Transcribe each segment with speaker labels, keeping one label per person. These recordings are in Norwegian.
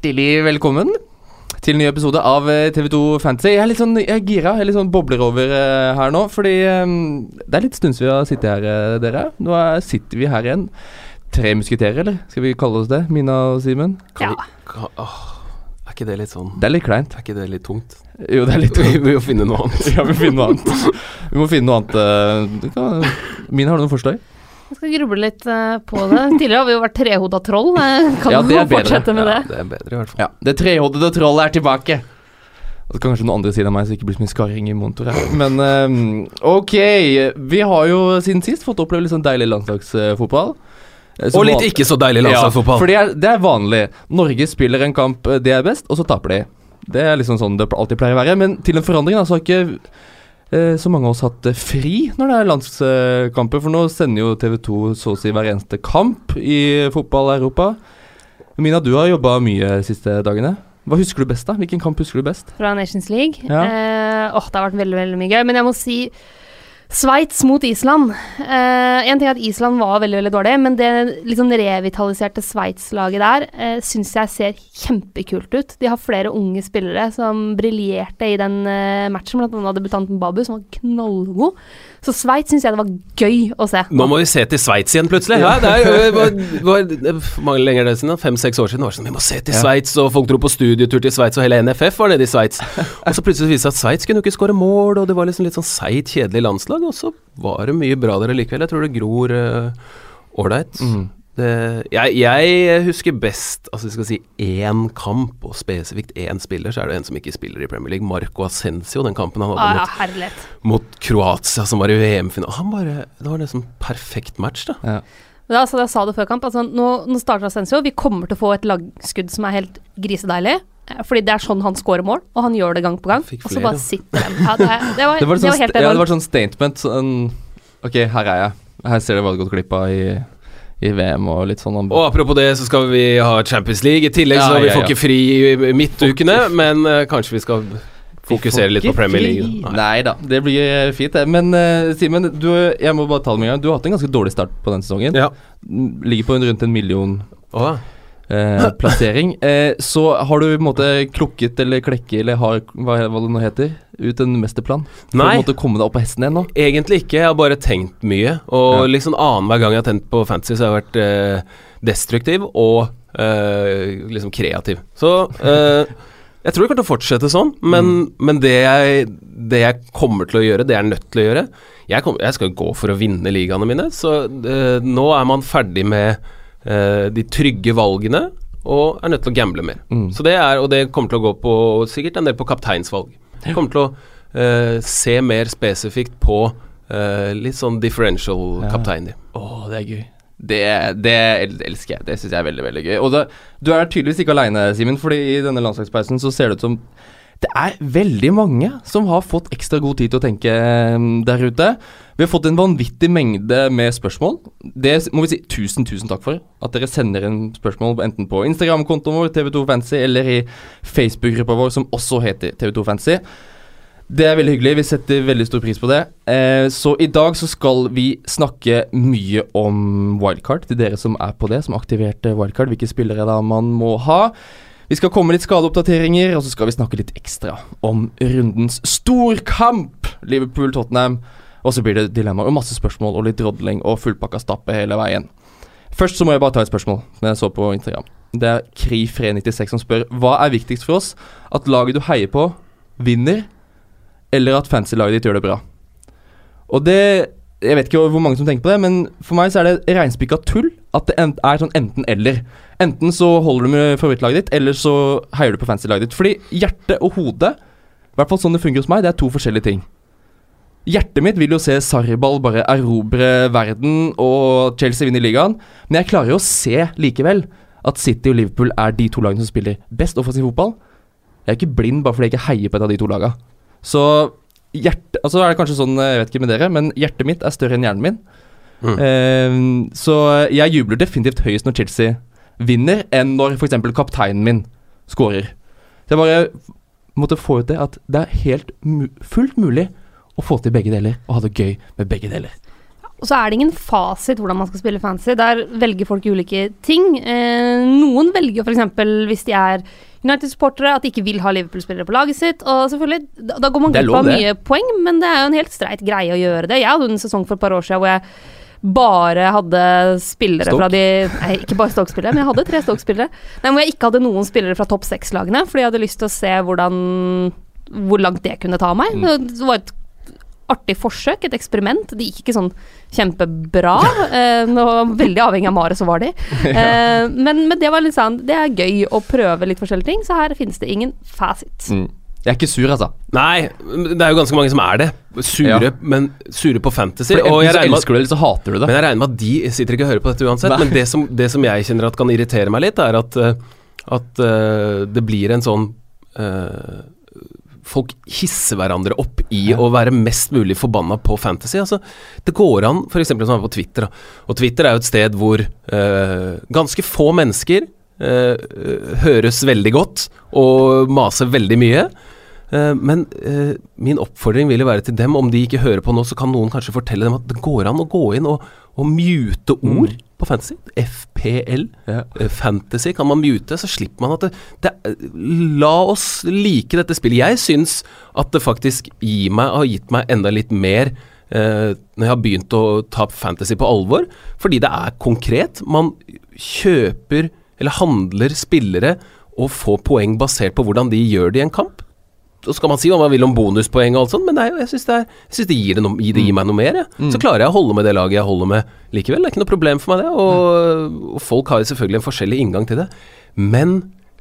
Speaker 1: hjertelig velkommen til en ny episode av eh, TV2 Fantasy. Jeg er litt sånn jeg er gira, jeg er litt sånn bobler over eh, her nå. Fordi eh, det er litt stund siden vi har sittet her, eh, dere. Nå er, sitter vi her igjen. Tre musketerer, eller skal vi kalle oss det? Mina og Simen?
Speaker 2: Ja.
Speaker 3: vi, åh, er ikke det litt sånn
Speaker 1: Det er litt kleint.
Speaker 3: Er ikke det litt tungt?
Speaker 1: Jo, det er litt tungt.
Speaker 3: Vi må finne noe annet.
Speaker 1: Ja, vi må finne noe annet. Vi må finne noe annet. du kan- Mina, har du noen forslag?
Speaker 2: Jeg skal gruble litt eh, på det. Tidligere har vi jo vært trehoda troll. Kan
Speaker 1: Ja, det er bedre.
Speaker 2: fortsette med
Speaker 3: Ja,
Speaker 2: det.
Speaker 3: det er bedre, i hvert fall.
Speaker 1: Ja, Det trehodede trollet er tilbake. Og så kan kanskje noen andre siden av meg, så det ikke blir så mye skarring i monitor her. Men eh, ok, vi har jo siden sist fått oppleve litt sånn deilig landslagsfotball. Eh, som
Speaker 3: Og litt ikke så deilig landslagsfotball.
Speaker 1: Ja, for det er, det er vanlig. Norge spiller en kamp, eh, det er best, og så taper de. Det er liksom sånn det alltid pleier å være. Men til en forandring da, så har ikke eh, så mange av oss hatt eh, fri når det er landskamper. For nå sender jo TV2 så å si hver eneste kamp i fotball i Europa. Mina, du har jobba mye de siste dagene. Hva husker du best, da? Hvilken kamp husker du best?
Speaker 2: Fra Nations League.
Speaker 1: Ja.
Speaker 2: Eh, åh, det har vært veldig, veldig mye gøy. Men jeg må si Sveits mot Island. Eh, en ting er at Island var veldig veldig dårlig, men det liksom revitaliserte Sveits-laget der uh, syns jeg ser kjempekult ut. De har flere unge spillere som briljerte i den uh, matchen, blant annet debutanten Babu, som var knallgod. Så Sveits syns jeg det var gøy å se.
Speaker 3: Nå må vi se til Sveits igjen, plutselig. Ja, det er jo var, var, Hvor mange lenger er det siden? Fem-seks år siden var det sånn Vi må se til
Speaker 1: Ja.
Speaker 3: Sveits, og folk dro på studietur til Sveits, og hele NFF var nede i Sveits. Og så plutselig viste det seg at Sveits kunne jo ikke skåre mål, og det var liksom litt sånn seigt, kjedelig landslag. Og så var det mye bra der likevel. Jeg tror det gror ålreit.
Speaker 1: Mm.
Speaker 3: Jeg, jeg husker best Altså vi skal si én kamp, og spesifikt én spiller, så er det en som ikke spiller i Premier League. Marco Ascencio, den kampen han hadde
Speaker 2: Ah, ja,
Speaker 3: mot, mot Kroatia, som var i VM-finale. Han bare Det var nesten perfekt match, da.
Speaker 1: Ja.
Speaker 2: Da, altså, jeg sa det før kamp, altså, nå, nå starter Ascencio. Vi kommer til å få et lagskudd som er helt grisedeilig. Eh, Fordi det er sånn han scorer mål, og han gjør det gang på gang. Og så bare sitter den. Ja, det, det, var,
Speaker 1: Det var,
Speaker 2: det
Speaker 1: sånn,
Speaker 2: var helt
Speaker 1: st- ja, det var sånn statement. Sånn, ok, her er jeg. Her ser du hva du har gått glipp av i, i VM og litt sånn.
Speaker 3: Og apropos det, så skal vi ha Champions League. I tillegg
Speaker 1: Ja,
Speaker 3: så vi
Speaker 1: ja,
Speaker 3: får ikke fri i midtukene, men uh, kanskje vi skal fokusere litt på Premier League.
Speaker 1: Nei. Nei da, det blir eh, fint, det. Men uh, Simen, du, jeg må bare ta det med en gang. Du har hatt en ganske dårlig start på den sesongen.
Speaker 3: Ja.
Speaker 1: Ligger på rundt en million
Speaker 3: Å,
Speaker 1: eh, plassering. Eh, så har du på en måte klukket eller klekket eller har hva, hva det nå heter, ut en mesterplan? For
Speaker 3: Nei.
Speaker 1: å måte komme deg opp på hesten igjen nå?
Speaker 3: Egentlig ikke, jeg har bare tenkt mye. Og
Speaker 1: Ja.
Speaker 3: liksom annenhver gang jeg har tent på fantasy, så har jeg vært eh, destruktiv og eh, liksom kreativ. Så eh, jeg tror det kommer til å fortsette sånn, men, men det, jeg, det jeg kommer til å gjøre, det jeg er nødt til å gjøre Jeg, kom, jeg skal gå for å vinne ligaene mine, så eh, nå er man ferdig med de trygge valgene og er nødt til å gamble mer.
Speaker 1: Mm.
Speaker 3: Så det er, og det kommer til å gå på sikkert en del på kapteinsvalg. Ja. kommer til å uh, se mer spesifikt på uh, litt sånn
Speaker 1: Ja.
Speaker 3: differential-kapteiner.
Speaker 1: Å, det er gøy. Det, det elsker jeg. Det syns jeg er veldig veldig gøy. Og det, du er tydeligvis ikke aleine, Simen, Fordi i denne landslagspausen så ser det ut som det er veldig mange som har fått ekstra god tid til å tenke mm, der ute. Vi har fått en vanvittig mengde med spørsmål. Det må vi si tusen, tusen takk for. At dere sender inn spørsmål enten på Instagram-kontoen vår, TV2 Fancy, eller i Facebook-gruppa vår, som også heter TV2 Fancy. Det er veldig hyggelig. Vi setter veldig stor pris på det. Eh, så i dag så skal vi snakke mye om wildcard, til dere som er på det, som aktiverte wildcard. Hvilke spillere da man må ha. Vi skal komme litt skadeoppdateringer, og så skal vi snakke litt ekstra om rundens storkamp. Liverpool-Tottenham. Og så blir det dilemmaer og masse spørsmål og litt drodling og fullpakka stappe hele veien. Først så må jeg bare ta et spørsmål, som jeg så på Instagram. Det er Krifre96 som spør Hva er viktigst for oss? At laget du heier på, vinner? eller at fancy-laget ditt gjør det bra. Og det Jeg vet ikke hvor mange som tenker på det, men for meg så er det reinspikka tull at det er sånn enten-eller. Enten så holder du med favorittlaget ditt, eller så heier du på fancy-laget ditt. Fordi hjerte og hode, i hvert fall sånn det fungerer hos meg, det er to forskjellige ting. Hjertet mitt vil jo se Sarribal bare erobre verden og Chelsea vinne ligaen, men jeg klarer jo å se likevel at City og Liverpool er de to lagene som spiller best offensiv fotball. Jeg er ikke blind bare fordi jeg ikke heier på et av de to lagene. Så hjerte, altså er det kanskje sånn, jeg vet ikke med dere, men hjertet mitt er større enn hjernen min.
Speaker 3: Mm.
Speaker 1: Eh, så jeg jubler definitivt høyest når Chelsea vinner, enn når f.eks. kapteinen min skårer. Så jeg bare måtte få ut det at det er helt mu fullt mulig å få til begge deler og ha det gøy med begge deler.
Speaker 2: Og så er det ingen fasit hvordan man skal spille fantasy. Der velger folk ulike ting. Eh, noen velger f.eks. hvis de er United-supportere, at de ikke vil ha Liverpool-spillere på laget sitt. Og selvfølgelig, da, da går man glipp av mye poeng, men det er jo en helt streit greie å gjøre det. Jeg hadde en sesong for et par år siden hvor jeg bare hadde spillere
Speaker 1: Stok.
Speaker 2: fra de Nei, ikke bare Stoke-spillere, men jeg hadde tre Stoke-spillere. Nei, Hvor jeg ikke hadde noen spillere fra topp seks-lagene, fordi jeg hadde lyst til å se hvordan hvor langt det kunne ta meg.
Speaker 1: Mm.
Speaker 2: Det var et artig forsøk, et eksperiment. Det gikk ikke sånn kjempebra. Eh, nå, veldig avhengig av Mare, så var de. Eh, men, men det var litt sånn Det er gøy å prøve litt forskjellige ting, så her finnes det ingen fasit.
Speaker 1: Mm. Jeg er ikke sur, altså.
Speaker 3: Nei, det er jo ganske mange som er det. Sure,
Speaker 1: Ja.
Speaker 3: men sure på fantasy.
Speaker 1: For enten
Speaker 3: jeg
Speaker 1: så elsker du det, eller så hater du det.
Speaker 3: Men jeg regner med at de sitter ikke og hører på dette uansett.
Speaker 1: Nei.
Speaker 3: Men det som, det som jeg kjenner at kan irritere meg litt, er at, eh, at uh, det blir en sånn uh, Folk hisser hverandre opp i å være mest mulig forbanna på fantasy. Altså, det går an, f.eks. som er på Twitter. Og Twitter er jo et sted hvor uh, ganske få mennesker høres veldig godt og maser veldig mye. Eh, men eh, min oppfordring vil jo være til dem, om de ikke hører på nå, så kan noen kanskje fortelle dem at det går an å gå inn og, og mute ord på fantasy. FPL.
Speaker 1: Ja.
Speaker 3: eh, Fantasy kan man mute, så slipper man at det, det La oss like dette spillet. Jeg syns at det faktisk gir meg, har gitt meg enda litt mer eh, når jeg har begynt å ta fantasy på alvor, fordi det er konkret. Man kjøper eller handler spillere og får poeng basert på hvordan de gjør det i en kamp. Så skal man si hva man vil om bonuspoeng og alt sånt, men er jeg syns det, det, gir det, noe- det gir meg noe mer. Mm. Så klarer jeg å holde med det laget jeg holder med likevel. Det er ikke noe problem for meg, det. Og, og folk har jo selvfølgelig en forskjellig inngang til det. Men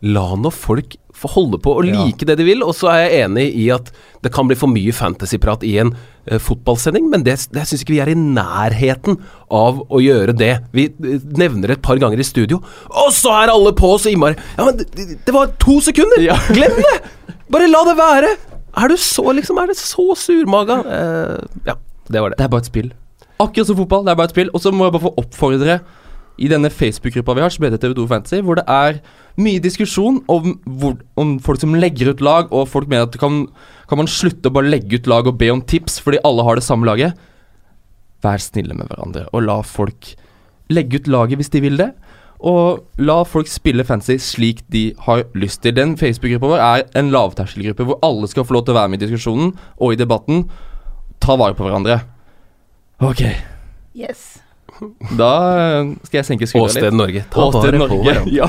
Speaker 3: la nå folk få holde på
Speaker 1: Ja.
Speaker 3: like det de vil. Og så er jeg enig i at det kan bli for mye fantasyprat i en uh, fotballsending, men det, det syns ikke vi er i nærheten av å gjøre det. Vi eh, nevner det et par ganger i studio, og så er alle på så innmari Ja, men det, det var to sekunder!
Speaker 1: Ja.
Speaker 3: Glem det! Bare la det være! Er du så liksom Er det så surmaga? Uh, ja, det var det.
Speaker 1: Det er bare et spill. Akkurat som fotball, det er bare et spill. Og så må jeg bare få oppfordre i denne Facebook-gruppa vi har, som heter TV2 Fantasy, hvor det er mye diskusjon om, hvor, om folk som legger ut lag, og folk mener at kan, kan man slutte å bare legge ut lag og be om tips fordi alle har det samme laget. Vær snille med hverandre, og la folk legge ut laget hvis de vil det. Og la folk spille fantasy slik de har lyst til. Den Facebook-gruppa vår er en lavterskelgruppe hvor alle skal få lov til å være med i diskusjonen og i debatten. Ta vare på hverandre. Ok,
Speaker 2: Yes.
Speaker 1: Da eh, skal jeg senke skuldra
Speaker 3: Åsted
Speaker 1: litt.
Speaker 3: Norge. Ta
Speaker 1: Åsted
Speaker 3: vare på
Speaker 1: Norge.
Speaker 3: hverandre.
Speaker 1: Ja.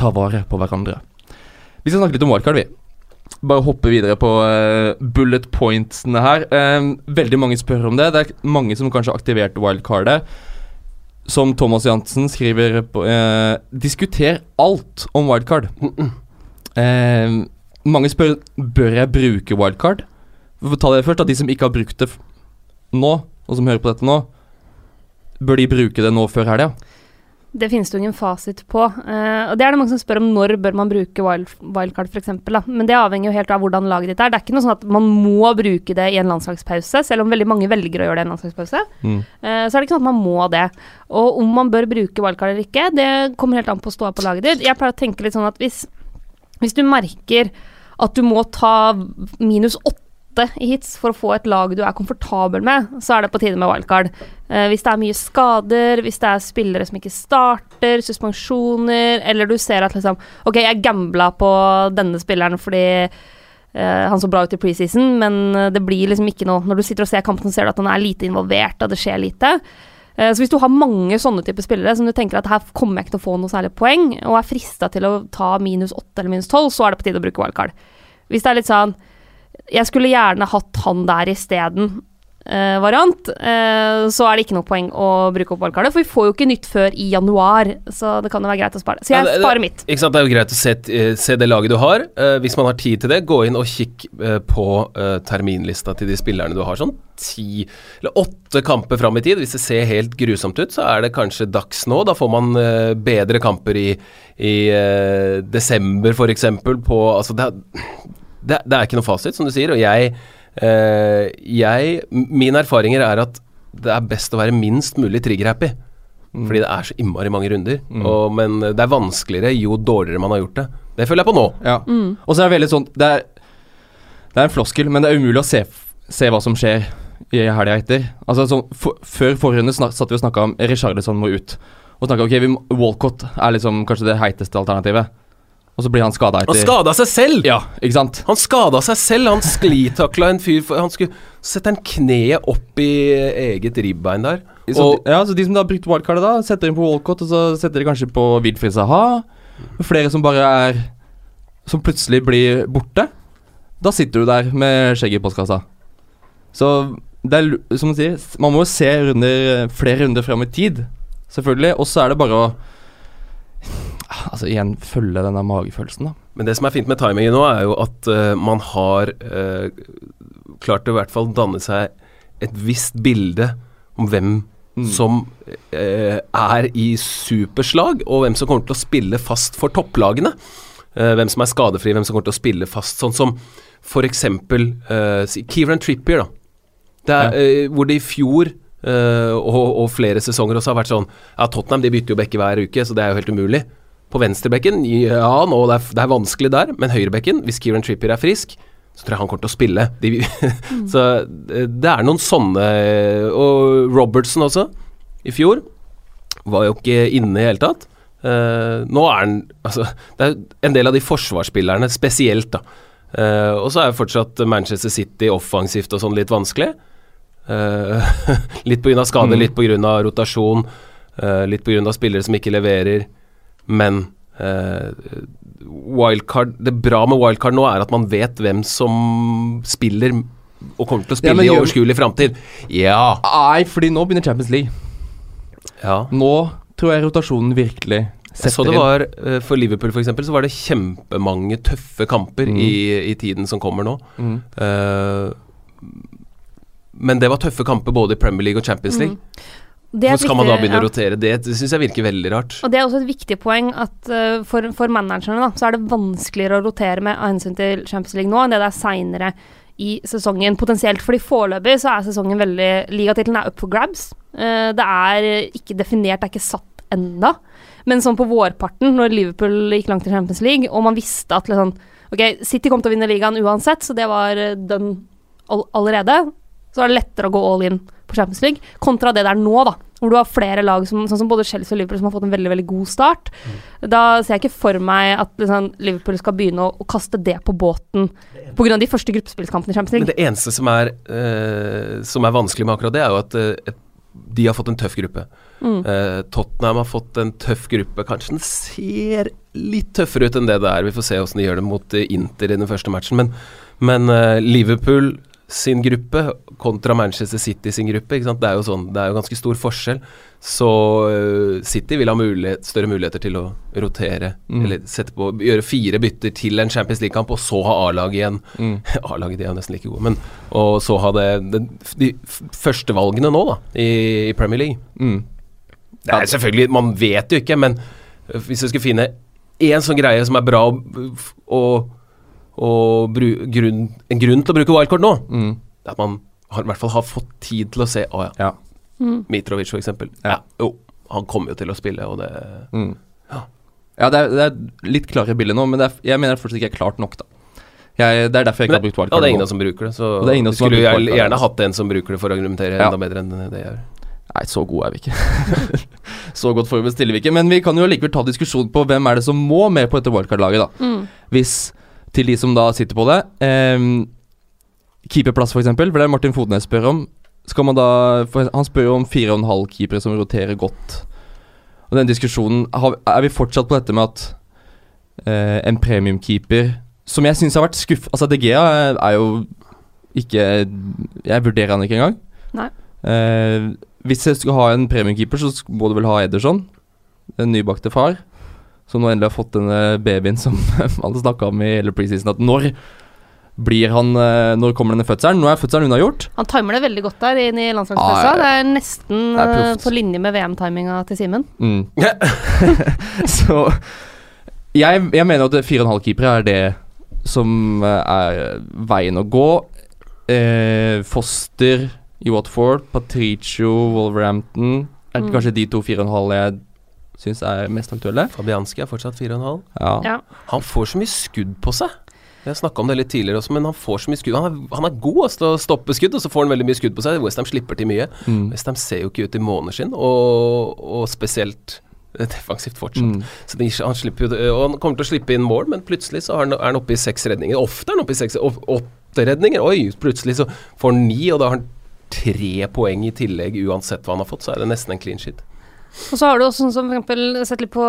Speaker 1: Ta vare på hverandre. Vi skal snakke litt om wildcard, vi. Bare hoppe videre på eh, bullet pointsene her. Eh, veldig mange spør om det. Det er mange som kanskje har aktivert wildcardet. Som Thomas Jansen skriver på eh, Diskuter alt om wildcard. Mange spør Bør jeg bruke wildcard. Vi får ta det først. da. de som ikke har brukt det nå, og som hører på dette nå, bør de bruke det nå før helga?
Speaker 2: Det finnes det jo ingen fasit på. Uh, og det er det mange som spør om når bør man bruke wild, wildcard f.eks. Men det avhenger jo helt av hvordan laget ditt er. Det er ikke noe sånn at man må bruke det i en landslagspause, selv om veldig mange velger å gjøre det i en landslagspause.
Speaker 1: Mm.
Speaker 2: Uh, så er det ikke sånn at man må det. Og om man bør bruke wildcard eller ikke, det kommer helt an på ståa på laget ditt. Jeg pleier å tenke litt sånn at hvis, hvis du merker at du må ta minus åtte i hits for å få et lag du er komfortabel med, så er det på tide med wildcard. Eh, hvis det er mye skader, hvis det er spillere som ikke starter, suspensjoner, eller du ser at liksom Ok, jeg gambla på denne spilleren fordi eh, han så bra ut i preseason, men eh, det blir liksom ikke noe Når du sitter og ser kampen, ser du at han er lite involvert, og det skjer lite. Eh, Så hvis du har mange sånne typer spillere som du tenker at her kommer jeg ikke til å få noe særlig poeng, og er frista til å ta minus 8 eller minus 12, så er det på tide å bruke wildcard. Hvis det er litt sånn Jeg skulle gjerne hatt han der isteden. Eh, variant, uh, så er det ikke noe poeng å bruke opp valgkartet. For vi får jo ikke nytt før i januar, så det kan jo være greit å spare. Så jeg
Speaker 3: ja, det-
Speaker 2: sparer mitt.
Speaker 3: Ikke sant, Det er jo greit å se, eh, se det laget du har. Uh, hvis man har tid til det, gå inn og kikk på terminlista til de spillerne du har. Sånn ti eller åtte kamper fram i tid. Hvis det ser helt grusomt ut, så er det kanskje dags nå. Da får man bedre kamper i, i desember, f.eks. på Altså, det er, det, er- det er ikke noe fasit, som du sier. Og jeg, eh, jeg Mine erfaringer er at det er best å være minst mulig trigger-happy. Fordi det er så innmari mange runder. Og, men det er vanskeligere jo dårligere man har gjort det. Det føler jeg på nå.
Speaker 1: Ja. Og så er det veldig sånn Det er, det er en floskel, men det er umulig å se, se hva som skjer i helga etter. Altså så, for, Før forrige satt vi og snakka om Richarlison må ut. Og snakka ok, vi Walcott er liksom kanskje det heiteste alternativet. Og så blir han skada
Speaker 3: Han
Speaker 1: etter
Speaker 3: skada seg selv!
Speaker 1: Ja, ikke sant?
Speaker 3: Han skada seg selv. Han sklitakla en fyr for Han skulle sette en kneet opp i eget ribbein der.
Speaker 1: Så,
Speaker 3: Og
Speaker 1: ja, så de som da har brukt wildcardet, da setter inn på Walcott, og så setter de kanskje på Wilfried Saha. Flere som bare er Som plutselig blir borte. Da sitter du der med skjegget i postkassa. Så det er som man sier, man må jo se runder, flere runder fram i tid, selvfølgelig. Og så er det bare å Altså igjen følge denne magefølelsen, da.
Speaker 3: Men det som er fint med timingen nå, er jo at uh, man har uh, klart å i hvert fall danne seg et visst bilde om hvem
Speaker 1: Mm.
Speaker 3: som uh, er i superslag, og hvem som kommer til å spille fast for topplagene. Hvem som er skadefri, hvem som kommer til å spille fast. Sånn som eksempel uh, Kieran Trippier, da. Er, eh, hvor det i fjor og, og flere sesonger også har vært sånn Ja, Tottenham de bytter jo bekke hver uke, så det er jo helt umulig. På venstrebekken, ja nå, det er, det er vanskelig der, men høyrebekken, hvis Kieran Trippier er frisk, så tror jeg han kommer til å spille. De, så eh, det er noen sånne Og Robertson også, i fjor, var jo ikke inne i hele tatt. Uh, nå er han Altså, det er en del av de forsvarsspillerne spesielt, da. Uh, og så er jo fortsatt Manchester City offensivt og sånn litt vanskelig. Uh, litt pga. skade,
Speaker 1: Mm.
Speaker 3: litt pga. rotasjon, uh, litt pga. spillere som ikke leverer. Men Uh, wildcard Det bra med wildcard nå er at man vet hvem som spiller og kommer til å
Speaker 1: Ja,
Speaker 3: spille
Speaker 1: men
Speaker 3: i overskuelig framtid. Ja.
Speaker 1: Nei, fordi nå begynner Champions League.
Speaker 3: ja.
Speaker 1: Nå tror jeg rotasjonen virkelig setter
Speaker 3: så det var uh, For Liverpool eksempel, så var det kjempemange tøffe kamper
Speaker 1: Mm.
Speaker 3: i, i tiden som kommer nå.
Speaker 1: Mm.
Speaker 3: Uh, men det var tøffe kamper både i Premier League og Champions League.
Speaker 2: Det et
Speaker 3: skal man da begynne
Speaker 2: ja.
Speaker 3: å rotere? Det, det syns jeg virker veldig rart.
Speaker 2: Og det er også et viktig poeng at uh, for, for managerne da, så er det vanskeligere å rotere med av hensyn til Champions League nå enn det det er seinere i sesongen. Potensielt fordi foreløpig så er sesongen veldig Ligatittelen er up for grabs. Uh, det er ikke definert, det er ikke satt enda. Men sånn på vårparten, når Liverpool gikk langt i Champions League, og man visste at liksom Ok, City kom til å vinne ligaen uansett, så det var den done all allerede. Så er det lettere å gå all in på Champions League, kontra det det er nå, da. Hvor du har flere lag, som, sånn som både Chelsea og Liverpool, som har fått en veldig veldig god start. Da ser jeg ikke for meg at liksom, Liverpool skal begynne å, å kaste det på båten pga. de første gruppespillskampene i Champions League.
Speaker 3: Men det eneste som er, uh, som er vanskelig med akkurat det, er jo at uh, de har fått en tøff gruppe.
Speaker 2: Mm.
Speaker 3: Uh, Tottenham har fått en tøff gruppe. Kanskje den ser litt tøffere ut enn det det er. Vi får se hvordan de gjør det mot Inter i den første matchen. Men, men Liverpool sin gruppe kontra Manchester City sin gruppe? Det, er jo sånn, det er jo ganske stor forskjell. Så eh, City vil ha mulighet, større muligheter til å rotere,
Speaker 1: Mm.
Speaker 3: eller på, gjøre fire bytter til en Champions League-kamp, og så ha A-laget igjen.
Speaker 1: Mm.
Speaker 3: A-laget er jo nesten like gode, men Og så ha det, det de førstevalgene første valgene nå, da, i, i Premier League.
Speaker 1: Mm.
Speaker 3: Det er selvfølgelig, Man vet jo ikke, men øh, hvis du skulle finne én sånn greie som er bra å, bru, grunn, En grunn til å bruke wildcard nå,
Speaker 1: Mm.
Speaker 3: det er at man har, i hvert fall har fått tid til å se Å ja,
Speaker 1: Ja.
Speaker 2: Mm.
Speaker 3: Mitrovic for eksempel.
Speaker 1: Ja.
Speaker 3: Ja, jo, han kommer jo til å spille, og det
Speaker 1: Mm.
Speaker 3: Ja.
Speaker 1: Ja, det er, det er litt klarere bilde nå, men det er, jeg mener fortsatt ikke er klart nok, da. Jeg, det er derfor jeg ikke
Speaker 3: Men
Speaker 1: har brukt wildcard.
Speaker 3: Ja, det er ingen
Speaker 1: nå.
Speaker 3: som bruker det, så
Speaker 1: det er
Speaker 3: vi
Speaker 1: som har
Speaker 3: skulle
Speaker 1: brukt
Speaker 3: jo
Speaker 1: wildcard,
Speaker 3: gjerne
Speaker 1: altså.
Speaker 3: hatt en som bruker det for å argumentere
Speaker 1: Ja.
Speaker 3: enda bedre enn det jeg gjør.
Speaker 1: Nei, så gode er vi ikke. så godt forberedt stiller vi ikke. Men vi kan jo likevel ta diskusjon på hvem er det som må med på dette wildcard-laget, da.
Speaker 2: Mm.
Speaker 1: Hvis Til de som da sitter på det. ehm, keeperplass, f.eks., for det er Martin Fodnes spør om. Skal man da for Han spør jo om fire og en halv keepere som roterer godt. Og den diskusjonen har, Er vi fortsatt på dette med at eh, en premiumkeeper Som jeg syns har vært skuff... Altså, DG er, er jo ikke Jeg vurderer han ikke engang.
Speaker 2: Nei.
Speaker 1: Eh, hvis jeg skal ha en premiumkeeper, så må du vel ha Ederson, den nybakte far, som nå endelig har fått denne babyen som alle snakka om i hele preseason. At når blir han eh, Når kommer denne fødselen? Nå er fødselen unnagjort.
Speaker 2: Han timer det veldig godt der inn i landslagspressa.
Speaker 1: Ah,
Speaker 2: det er nesten
Speaker 1: det er
Speaker 2: eh, på linje med VM-timinga til Simen.
Speaker 1: Mm. så jeg, jeg mener at 4,5-keepere er det som eh, er veien å gå. Eh, Foster i Watford, Patricio, Wolverhampton Er det
Speaker 2: Mm.
Speaker 1: kanskje de to 4,5 jeg syns er mest aktuelle?
Speaker 3: Fabianski er fortsatt 4,5.
Speaker 1: Ja.
Speaker 2: Ja.
Speaker 3: Han får så mye skudd på seg. Jeg snakka om det litt tidligere også, men han får så mye skudd. Han er, han er god til å stoppe skudd, og så får han veldig mye skudd på seg. Westham slipper til mye.
Speaker 1: Mm.
Speaker 3: Westham ser jo ikke ut i måneskinn, og, og spesielt eh, defensivt fortsatt.
Speaker 1: Mm.
Speaker 3: Så de, han slipper Og han kommer til å slippe inn mål, men plutselig så er han, er han oppe i seks redninger. Ofte er han oppe i seks åtte redninger. Oi, plutselig så får han ni, og da har han tre poeng i tillegg uansett hva han har fått, så er det nesten en clean shit.
Speaker 2: Og så har du også sånn som for eksempel sett litt på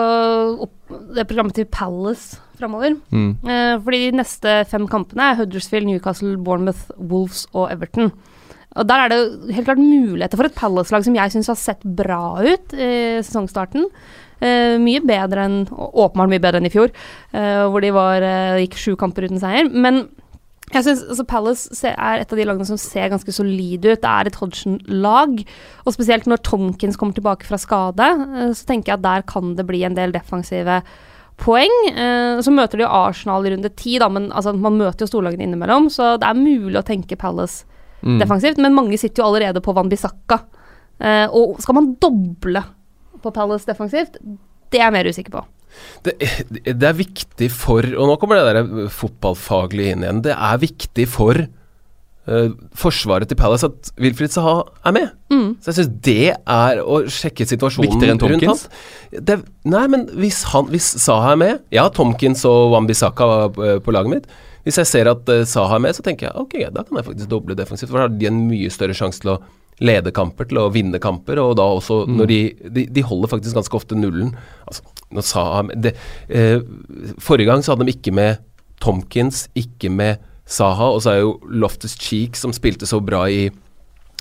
Speaker 2: opp, det programmet til Palace framover.
Speaker 1: Mm.
Speaker 2: Eh, fordi de neste fem kampene er Huddersfield, Newcastle, Bournemouth, Wolves og Everton. Og Der er det helt klart muligheter for et Palace-lag som jeg syns har sett bra ut i sesongstarten. Eh, mye bedre enn Åpenbart mye bedre enn i fjor, eh, hvor de var, eh, gikk sju kamper uten seier. Men jeg synes altså Palace er et av de lagene som ser ganske solide ut. Det er et Hodgson-lag. Og spesielt når Tomkins kommer tilbake fra skade, eh, så tenker jeg at der kan det bli en del defensive poeng. Eh, så møter de Arsenal i runde ti, da, men altså, man møter jo storlagene innimellom, så det er mulig å tenke Palace
Speaker 1: Mm.
Speaker 2: defensivt. Men mange sitter jo allerede på Van Bissaka. Eh, og skal man doble på Palace defensivt? Det er jeg mer usikker på.
Speaker 3: Det, det er viktig for Og nå kommer det der fotballfaglige inn igjen. Det er viktig for uh, forsvaret til Palace at Wilfried Saha er med.
Speaker 2: Mm.
Speaker 3: Så jeg syns det er å sjekke situasjonen
Speaker 1: Viktigere enn
Speaker 3: rundt
Speaker 1: Tomkins?
Speaker 3: Det, nei, men hvis, han, hvis Saha er med Ja, Tomkins og Wambisaka var på, på laget mitt. Hvis jeg ser at uh, Saha er med, så tenker jeg ok, da kan jeg faktisk doble defensivt. For da har de en mye større sjanse til å lede kamper, til å vinne kamper. Og da også når de, de De holder faktisk ganske ofte nullen. Altså, Saha er det, eh, Forrige gang så hadde de ikke med Tomkins, ikke med Saha, og så er jo Loftus Cheek, som spilte så bra i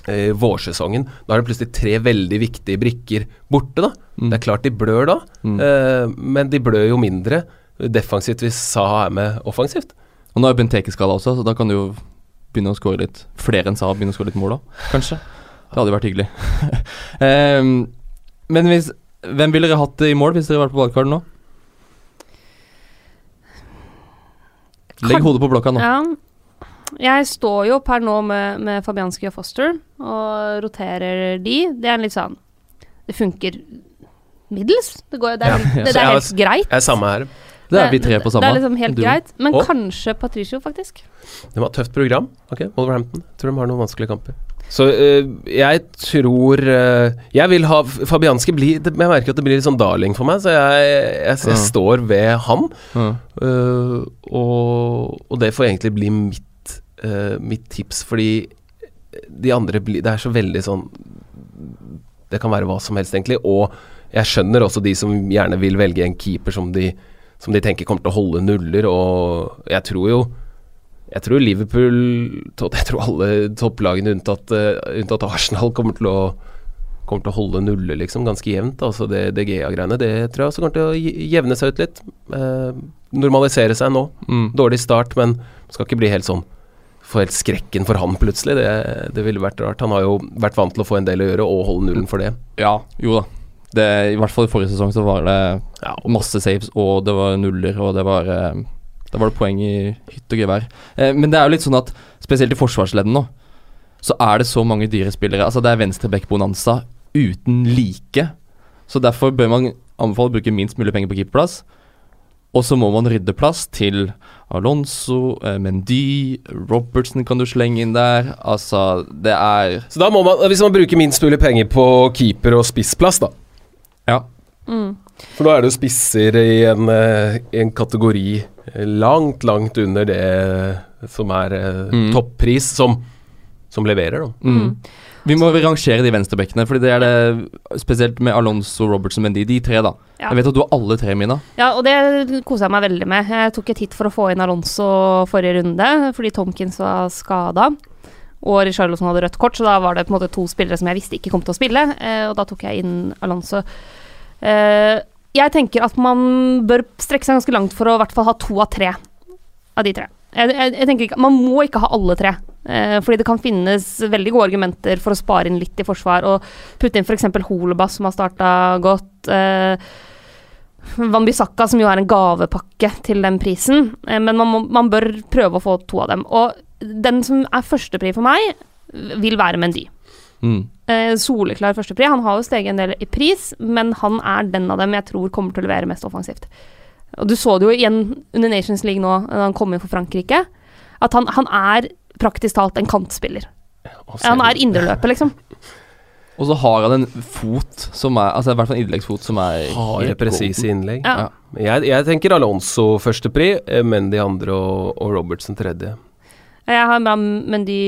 Speaker 3: eh, vårsesongen. Da er det plutselig tre veldig viktige brikker borte, da.
Speaker 1: Mm.
Speaker 3: Det er klart de blør da,
Speaker 1: Mm.
Speaker 3: eh, men de blør jo mindre defensivt hvis Saha er med offensivt.
Speaker 1: Og nå er Benteke skada også, så da kan du jo begynne å skåre litt flere enn Saha begynne å skåre litt mål da, kanskje. Det hadde jo vært hyggelig. Ehm, men hvis Hvem ville dere hatt i mål hvis dere var på valgkarten nå? Legg hodet på blokka nå.
Speaker 2: Ja. Jeg står jo per nå med, med Fabianski og Foster og roterer de. Det er litt sånn Det funker middels. Det, går, det, er,
Speaker 3: Ja.
Speaker 2: det, det
Speaker 3: Så
Speaker 2: er
Speaker 3: jeg
Speaker 2: helt greit.
Speaker 3: Jeg er samme her.
Speaker 1: Det er vi tre på samme.
Speaker 2: Det er liksom helt
Speaker 1: Du.
Speaker 2: greit. Men
Speaker 3: Og?
Speaker 2: kanskje Patricio, faktisk.
Speaker 3: Det var et tøft program. Ok, Wolverhampton. Tror de har noen vanskelige kamper. Så øh, jeg tror øh, Jeg vil ha Fabianski bli det, Jeg merker at det blir litt sånn darling for meg, så jeg, jeg, jeg
Speaker 1: mm.
Speaker 3: står ved han.
Speaker 1: Mm.
Speaker 3: Øh, og, og det får egentlig bli mitt, mitt tips, fordi de andre blir Det er så veldig sånn Det kan være hva som helst, egentlig. Og jeg skjønner også de som gjerne vil velge en keeper som de, som de tenker kommer til å holde nuller, og jeg tror jo jeg tror Liverpool Jeg tror alle topplagene unntatt, eh, unntatt Arsenal kommer til å Kommer til å holde nuller liksom ganske jevnt. Altså det DGA-greiene Det tror jeg også kommer til å jevne seg ut litt. Eh, normalisere seg nå.
Speaker 1: Mm.
Speaker 3: Dårlig start, men skal ikke bli helt sånn Få helt skrekken for han plutselig. Det, det ville vært rart. Han har jo vært vant til å få en del å gjøre, og holde nullen for det.
Speaker 1: ja, jo da. Det, I hvert fall i forrige sesong så var det
Speaker 3: Ja,
Speaker 1: masse saves, og det var nuller, og det var eh, Da var det poeng i hytt og gevær. Eh, men det er jo litt sånn at spesielt i forsvarsledden nå, så er det så mange dyre spillere. Altså Det er venstreback-bonanza uten like. Så derfor bør man anbefale å bruke minst mulig penger på keeperplass. Og så må man rydde plass til Alonso, eh, Mendy, Robertson kan du slenge inn der. Altså, det er
Speaker 3: Så da må man, hvis man bruker minst mulig penger på keeper og spissplass, da.
Speaker 2: Mm.
Speaker 3: For nå er det jo spisser i en, eh, i en kategori eh, langt, langt under det som er eh,
Speaker 1: Mm.
Speaker 3: toppris, som, som leverer, da.
Speaker 1: Mm. Vi må rangere de venstrebekkene, Fordi det er det spesielt med Alonso, Robertson, Mendy. De tre, da.
Speaker 2: Ja.
Speaker 1: Jeg vet at du har alle tre, Mina.
Speaker 2: Ja, og det koser jeg meg veldig med. Jeg tok et hit for å få inn Alonso forrige runde, fordi Tomkins var skada. Og Richarlison hadde rødt kort, så da var det på en måte to spillere som jeg visste ikke kom til å spille. Eh, og da tok jeg inn Alonso. Eh, jeg tenker at man bør strekke seg ganske langt for å i hvert fall ha to av tre av de tre. Jeg, jeg, jeg tenker ikke, Man må ikke ha alle tre. Eh, fordi det kan finnes veldig gode argumenter for å spare inn litt i forsvar, og putte inn f.eks. Holebas, som har starta godt. Eh, Wanbisaka, som jo er en gavepakke til den prisen. Eh, men man, må, man bør prøve å få to av dem. Og den som er førstepri for meg, vil være Mendy.
Speaker 1: Mm.
Speaker 2: Eh, soleklar førstepri. Han har jo steget en del i pris, men han er den av dem jeg tror kommer til å levere mest offensivt. Og du så det jo igjen under Nations League nå, da han kom inn for Frankrike, at han, han er praktisk talt en kantspiller. Han er indreløper, liksom.
Speaker 1: Og så har han en fot som er Altså i hvert fall en innleggsfot som er
Speaker 3: Harde, presise innlegg.
Speaker 2: Ja.
Speaker 3: Jeg, jeg tenker Alonso førstepri, eh, Mendy andre og, og Robertson tredje.
Speaker 2: Jeg har med Mendy,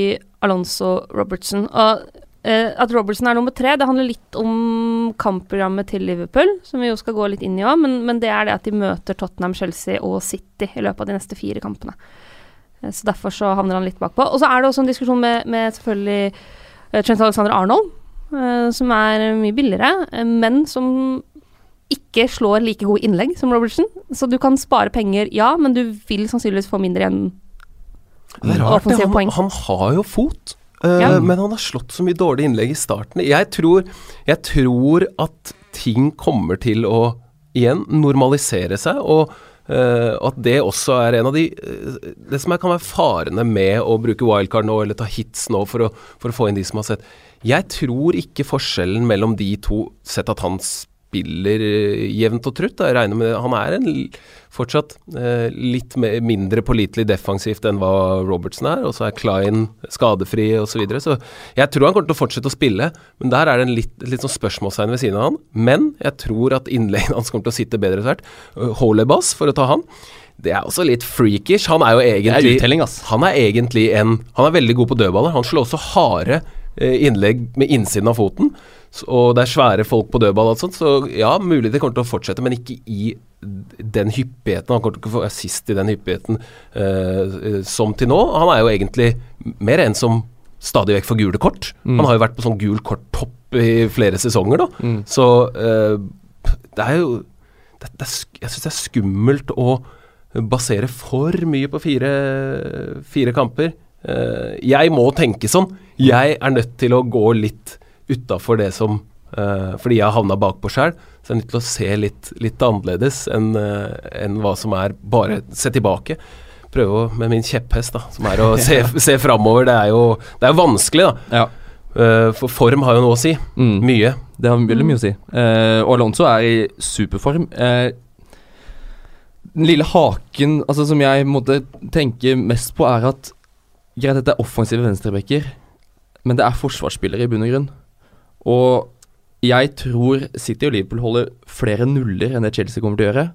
Speaker 2: Alonso, Robertson. Og eh, at Robertson er nummer tre, det handler litt om kampprogrammet til Liverpool, som vi jo skal gå litt inn i òg, men, men det er det at de møter Tottenham, Chelsea og City i løpet av de neste fire kampene. Eh, Så derfor så havner han litt bakpå. Og så er det også en diskusjon med, med selvfølgelig eh, Trent Alexander Arnold, eh, som er mye billigere, eh, men som ikke slår like gode innlegg som Robertson. Så du kan spare penger, ja, men du vil sannsynligvis få mindre
Speaker 3: er rart, det. Han,
Speaker 2: poeng.
Speaker 3: han har jo fot, eh,
Speaker 2: Ja.
Speaker 3: men han har slått så mye dårlige innlegg i starten. Jeg tror, jeg tror at ting kommer til å igjen normalisere seg, og uh, at det også er en av de uh, Det som er, kan være farene med å bruke wildcard nå, eller ta hits nå for å, for å få inn de som har sett Jeg tror ikke forskjellen mellom de to, sett at han spiller jevnt og trutt. Jeg regner med Han er en fortsatt eh, litt mer, mindre pålitelig defensivt enn hva Robertsen er, og så er Klein skadefri osv. Så, videre. så jeg tror han kommer til å fortsette å spille, men der er det en litt, litt sånn spørsmålstegn ved siden av han. Men jeg tror at innleggene hans kommer til å sitte bedre etter hvert. Uh, Holebas, for å ta han. Det er også litt freakish. Han er jo
Speaker 1: Det er
Speaker 3: egentlig
Speaker 1: uttelling,
Speaker 3: han er egentlig en Han er veldig god på dødballer. Han slår også harde eh, innlegg med innsiden av foten. Og det er svære folk på dødball og sånt, så ja, mulig det kommer til å fortsette, men ikke i den hyppigheten. Han kommer til å få assist i den hyppigheten uh, som til nå. Han er jo egentlig mer en som stadig vekk får gule kort.
Speaker 1: Mm.
Speaker 3: Han har jo vært på sånn gul kort-topp i flere sesonger da.
Speaker 1: Mm.
Speaker 3: Så uh, det er jo det, det er, Jeg syns det er skummelt å basere for mye på fire, fire kamper. Uh, jeg må tenke sånn. Jeg er nødt til å gå litt utafor det som eh, Fordi jeg har havna bakpå sjøl, så jeg er nødt til å se litt, litt annerledes enn eh, enn hva som er bare se tilbake. Prøve å, med min kjepphest, da, som er å se, se framover. Det er jo det er vanskelig, da.
Speaker 1: Ja.
Speaker 3: Eh, for form har jo noe å si.
Speaker 1: Mm.
Speaker 3: Mye.
Speaker 1: Det har veldig mye å si. Eh, og Alonso er i superform. Eh, den lille haken altså, som jeg måtte tenke mest på, er at greit, dette er offensive venstrebacker, men det er forsvarsspillere i bunn og grunn. Og jeg tror City og Liverpool holder flere nuller enn det Chelsea kommer til å gjøre.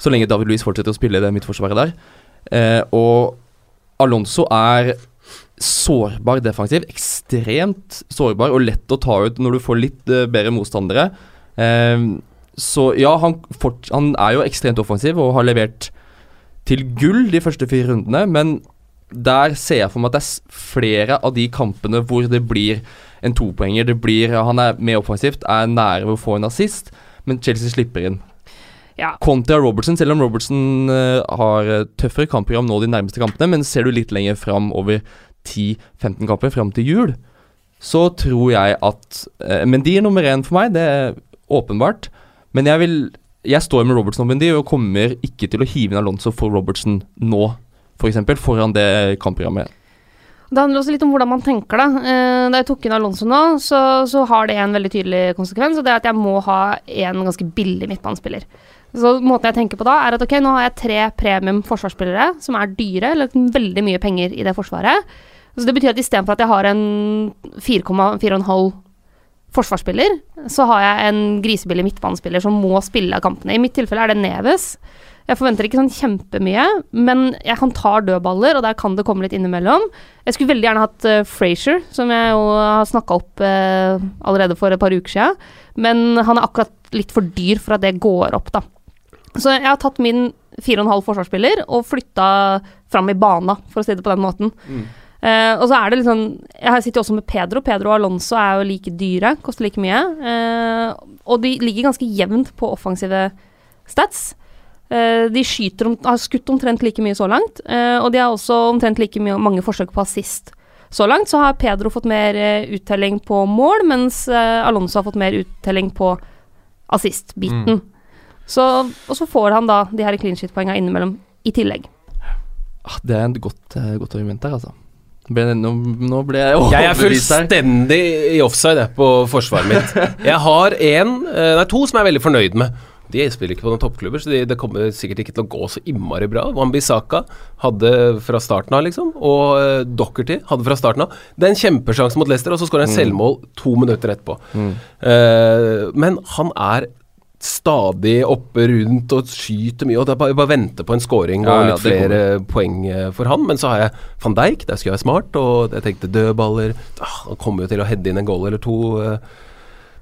Speaker 1: Så lenge David Louis fortsetter å spille det midtforsvaret der. Eh, og Alonso er sårbar defensiv. Ekstremt sårbar og lett å ta ut når du får litt eh, bedre motstandere. Eh, så ja, han, fort, han er jo ekstremt offensiv og har levert til gull de første fire rundene, men der ser jeg for meg at det er flere av de kampene hvor det blir en topoenger. Det blir, Han er mer offensivt, er nære ved å få en assist, men Chelsea slipper inn.
Speaker 2: Ja.
Speaker 1: Kontra Robertson, selv om Robertson eh, har eh, tøffere kampprogram nå de nærmeste kampene, men ser du litt lenger fram over 10-15 kamper fram til jul, så tror jeg at eh, Mendy er nummer én for meg, det er åpenbart. Men jeg vil Jeg står med Robertson og Mendy og kommer ikke til å hive inn Alonso for Robertson nå, f.eks., for foran det kampprogrammet.
Speaker 2: Det handler også litt om hvordan man tenker, da. Eh, da jeg tok inn Alonso nå, så, så har det en veldig tydelig konsekvens, og det er at jeg må ha en ganske billig midtbanespiller. Så måten jeg tenker på da, er at ok, nå har jeg tre premium forsvarsspillere som er dyre, eller veldig mye penger i det forsvaret. Så det betyr at istedenfor at jeg har en 4,5 forsvarsspiller, så har jeg en grisebillig midtbanespiller som må spille av kampene. I mitt tilfelle er det Neves. Jeg forventer ikke sånn kjempemye, men jeg kan ta dødballer, og der kan det komme litt innimellom. Jeg skulle veldig gjerne hatt uh, Frazier, som jeg jo har snakka opp uh, allerede for et par uker siden, men han er akkurat litt for dyr for at det går opp, da. Så jeg har tatt min 4,5 forsvarsspiller og flytta fram i bana, for å si det på den måten. Eh, og så er det litt sånn Jeg sitter jo også med Pedro. Pedro og Alonso er jo like dyre, koster like mye. Uh, og de ligger ganske jevnt på offensive stats. Eh, de skyter har skutt omtrent like mye så langt, eh, og de har også omtrent like mye, mange forsøk på assist. Så langt så har Pedro fått mer eh, uttelling på mål, mens Alonso har fått mer uttelling på assist-biten. Så, og så får han da de her clean shit-poenga innimellom i tillegg.
Speaker 1: Ah, Det er et godt, godt argument der, altså. Ble, nå, nå ble jeg
Speaker 3: Jeg er fullstendig i offside på forsvaret mitt. Jeg har en, nei, to som jeg er veldig fornøyd med. De spiller ikke på noen toppklubber, så de, det kommer sikkert ikke til å gå så innmari bra. Wambisaka hadde fra starten av, liksom. Og uh, Dockerty hadde fra starten av. Det er en kjempesjanse mot Leicester, og så skårer han selvmål to minutter etterpå. Eh, men han er stadig oppe rundt og skyter mye, og det er bare, bare vente på en scoring
Speaker 1: Ja,
Speaker 3: og
Speaker 1: ja,
Speaker 3: litt
Speaker 1: det
Speaker 3: flere poeng eh, for han. Men så har jeg van Dijk, der skulle jeg være smart, og jeg tenkte dødballer ah, Han kommer jo til å heade inn en goal eller to. eh,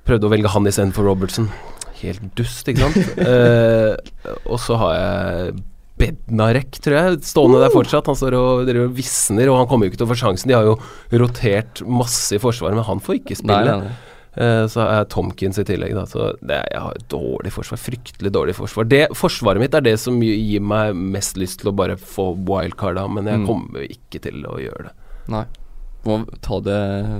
Speaker 3: prøvde å velge han istedenfor Robertson. Helt dust, ikke sant. eh, og så har jeg Bednarek, tror jeg, stående der fortsatt. Han står og, og visner, og han kommer jo ikke til å få sjansen. De har jo rotert masse i forsvaret, men han får ikke spille.
Speaker 1: nei, nei.
Speaker 3: Eh, så er Tomkins i tillegg, da. Så det, jeg har dårlig forsvar. Fryktelig dårlig forsvar. Det Forsvaret mitt er det som gir meg mest lyst til å bare få wildcard av, men jeg
Speaker 1: Mm.
Speaker 3: kommer ikke til å gjøre det.
Speaker 1: nei. Må ta det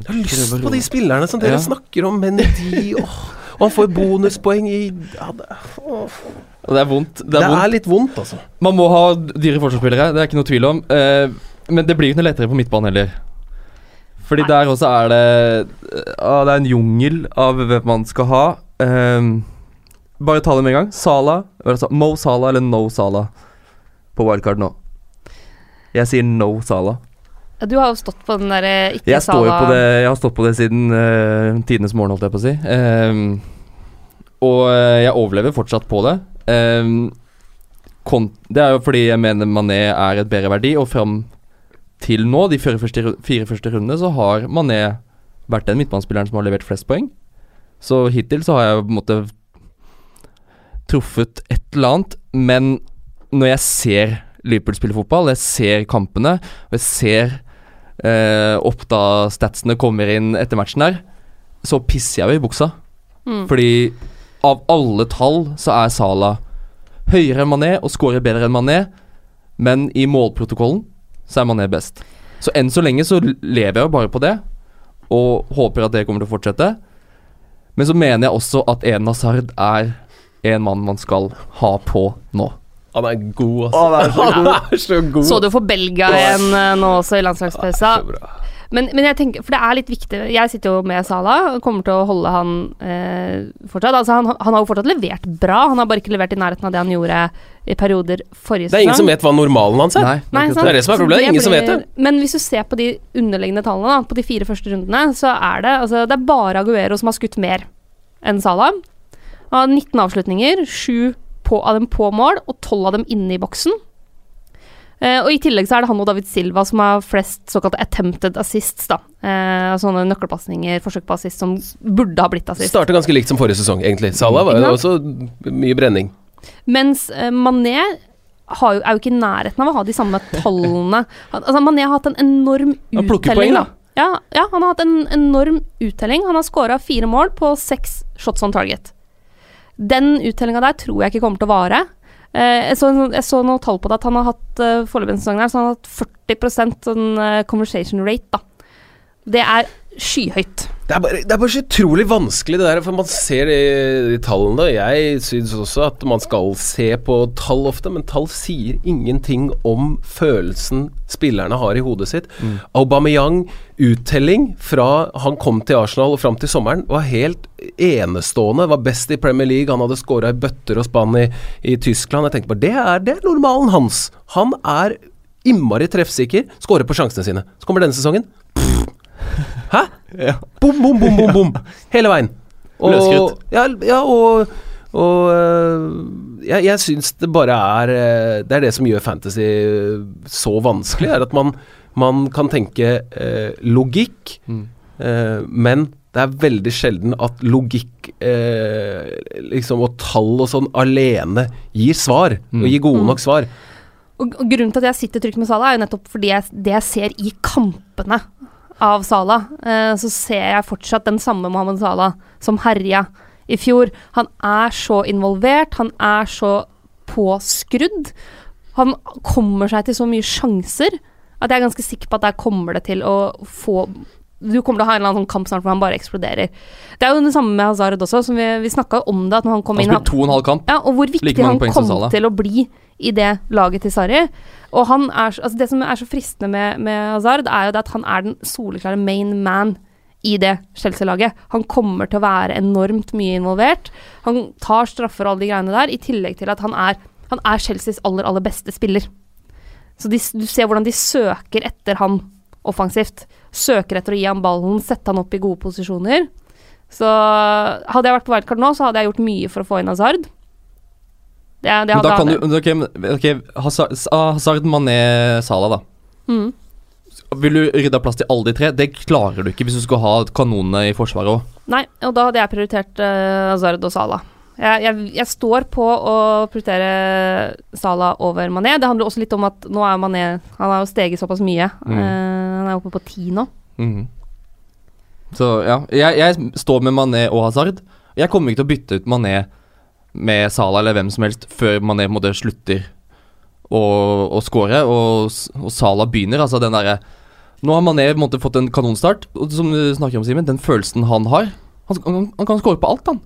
Speaker 3: Jeg har lyst på de spillerne som dere
Speaker 1: Ja.
Speaker 3: snakker om, men de åh, Og han får bonuspoeng i ja, det,
Speaker 1: Det er vondt. Det
Speaker 3: det
Speaker 1: er vondt.
Speaker 3: er litt vondt, altså.
Speaker 1: Man må ha dyre forsvarsspillere, det er ikke noe tvil om. Eh, men det blir jo ikke noe lettere på midtbanen heller. Fordi
Speaker 2: Nei.
Speaker 1: der også er det ah, Det er en jungel av hvem man skal ha. Eh, bare ta det med en gang. Sala, altså Mo Sala eller No Sala på wildcard nå. Jeg sier no Sala.
Speaker 2: Ja, Du har jo stått på den derre ikke
Speaker 1: Jeg, står jo
Speaker 2: Salah
Speaker 1: på det, jeg har stått på det siden uh, tidenes morgen, holdt jeg på å si. Um, og eh, jeg overlever fortsatt på det. Um, det er jo fordi jeg mener Mané er et bedre verdi, og fram til nå, de fire første, fire første rundene, så har Mané vært den midtbanespilleren som har levert flest poeng. Så hittil så har jeg på en måte truffet et eller annet, men når jeg ser Liverpool spille fotball, jeg ser kampene, og jeg ser eh, Oppda-statsene kommer inn etter matchen her, så pisser jeg jo i buksa.
Speaker 2: Mm.
Speaker 1: Fordi av alle tall så er Sala høyere enn Mané og scorer bedre enn Mané, men i målprotokollen så er Mané best. Så enn så lenge så lever jeg jo bare på det, og håper at det kommer til å fortsette. Men så mener jeg også at en Hazard er en mann man skal ha på nå.
Speaker 3: Han er god, altså. Han er så god.
Speaker 2: Så du for Belgia igjen eh, nå også i landslagspausa? Men, men jeg tenker, for det er litt viktig Jeg sitter jo med Salah og kommer til å holde han eh, fortsatt. Altså han, han har jo fortsatt levert bra, han har bare ikke levert i nærheten av det han gjorde i perioder forrige
Speaker 3: Det er ingen som vet hva normalen hans er.
Speaker 1: Nei,
Speaker 2: Nei.
Speaker 3: Det er det som er problemet, ingen som vet
Speaker 2: det. Men hvis du ser på de underliggende tallene, da, på de fire første rundene, så er det altså, Det er bare Aguero som har skutt mer enn Salah. Han har 19 avslutninger, sju på, av dem på mål, og 12 av dem inne i boksen. Eh, og I tillegg så er det han og David Silva som har flest såkalte attempted assists. da. Eh, sånne nøkkelpasninger, forsøk på assist, som burde ha blitt assist.
Speaker 3: Starter ganske likt som forrige sesong, egentlig. Salah var jo også mye brenning.
Speaker 2: Mens eh, Mané har er jo ikke i nærheten av å ha de samme tallene. Altså, Mané har hatt en enorm uttelling, da. Ja, ja, han har hatt en enorm uttelling. Han har skåra fire mål på seks shots on target. Den uttellinga der tror jeg ikke kommer til å vare. Eh, jeg, så, jeg så noen tall på det, at han har hatt uh, foreløpig en sesong der, så han har hatt 40% sånn eh, conversation rate, da. Det er skyhøyt.
Speaker 3: Det er, bare, det er bare så utrolig vanskelig det der, for man ser de, de tallene. Jeg syns også at man skal se på tall ofte, men tall sier ingenting om følelsen spillerne har i hodet sitt. Aubameyang, uttelling fra han kom til Arsenal og fram til sommeren, var helt enestående. Var best i Premier League, han hadde skåra i bøtter og spann i, i Tyskland. Jeg tenkte bare, det er, det er normalen hans. Han er innmari treffsikker, skårer på sjansene sine. Så kommer denne sesongen. Hæ?
Speaker 1: Ja.
Speaker 3: Bom, bom, bom, bom, bom. Hele veien.
Speaker 1: Løskrutt.
Speaker 3: Ja, ja, og, og øh, jeg, jeg syns det bare er øh, Det er det som gjør fantasy øh, så vanskelig, er at man, man kan tenke eh, logikk,
Speaker 1: Mm.
Speaker 3: eh, men det er veldig sjelden at logikk eh, liksom, og tall og sånn alene gir svar,
Speaker 1: Mm.
Speaker 3: og gir gode
Speaker 2: Mm.
Speaker 3: nok svar.
Speaker 2: Og, og grunnen til at jeg sitter trygt med Salah, er jo nettopp fordi jeg, det jeg ser i kampene av Salah, eh, så ser jeg fortsatt den samme Mohammed Salah som herja i fjor. Han er så involvert, han er så påskrudd. Han kommer seg til så mye sjanser at jeg er ganske sikker på at der kommer det til å få du kommer til å ha en eller annen sånn kamp snart hvor han bare eksploderer. Det er jo det samme med Hazard også, som vi, vi snakka om det, at når han kom
Speaker 1: Han
Speaker 2: inn
Speaker 1: spilte to og en halv kamp.
Speaker 2: ja, og hvor viktig han kom til å bli i det laget til Sarri. Og er, altså det som er så fristende med, med Hazard, er jo at han er den soleklare main man i det Chelsea-laget. Han kommer til å være enormt mye involvert. Han tar straffer og alle de greiene der, i tillegg til at han er, han er Chelseas aller, aller beste spiller. Så de, du ser hvordan de søker etter han offensivt. Søker etter å gi han ballen, sette han opp i gode posisjoner. Så hadde jeg vært på wildcard nå, så hadde jeg gjort mye for å få inn Hazard. Det, det
Speaker 1: Men da kan du Ok, okay Hazard, Hazard Mané, Salah, da.
Speaker 2: mm.
Speaker 1: Vil du rydde plass til alle de tre? Det klarer du ikke hvis du skal ha kanonene i forsvaret òg.
Speaker 2: Nei, og da hadde jeg prioritert uh, Hazard og Salah. Jeg, jeg, jeg står på å prioritere Salah over Mané. Det handler også litt om at nå er Mané Han har jo steget såpass mye.
Speaker 1: Mm.
Speaker 2: Uh, han er oppe på ti nå.
Speaker 1: Mm. Så ja, jeg, jeg står med Mané og Hazard. Jeg kommer ikke til å bytte ut Mané med Salah eller hvem som helst før Mané på en måte slutter å, å score, og, og Salah begynner. Altså den derre Nå har Mané på en måte fått en kanonstart, og som du snakker om, Simen, den følelsen han har Han, han, han kan score på alt, han.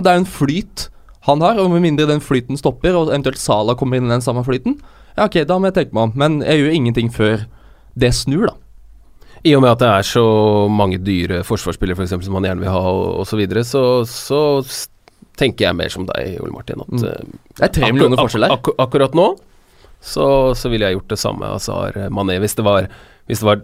Speaker 1: Det er en flyt han har, og med mindre den flyten stopper, og eventuelt Salah kommer inn i den samme flyten, ja, ok, da må jeg tenke meg om. Men jeg gjør ingenting før det snur, da.
Speaker 3: I og med at det er så mange dyre forsvarsspillere for eksempel, som man gjerne vil ha, osv., så, videre, så så tenker jeg mer som deg, Ole Martin. At
Speaker 1: Mm.
Speaker 3: eh,
Speaker 1: Det er tre millioner forskjell her.
Speaker 3: ak ak akkurat nå så, så ville jeg gjort det samme. Azar Mané. Hvis det var Hvis det, var,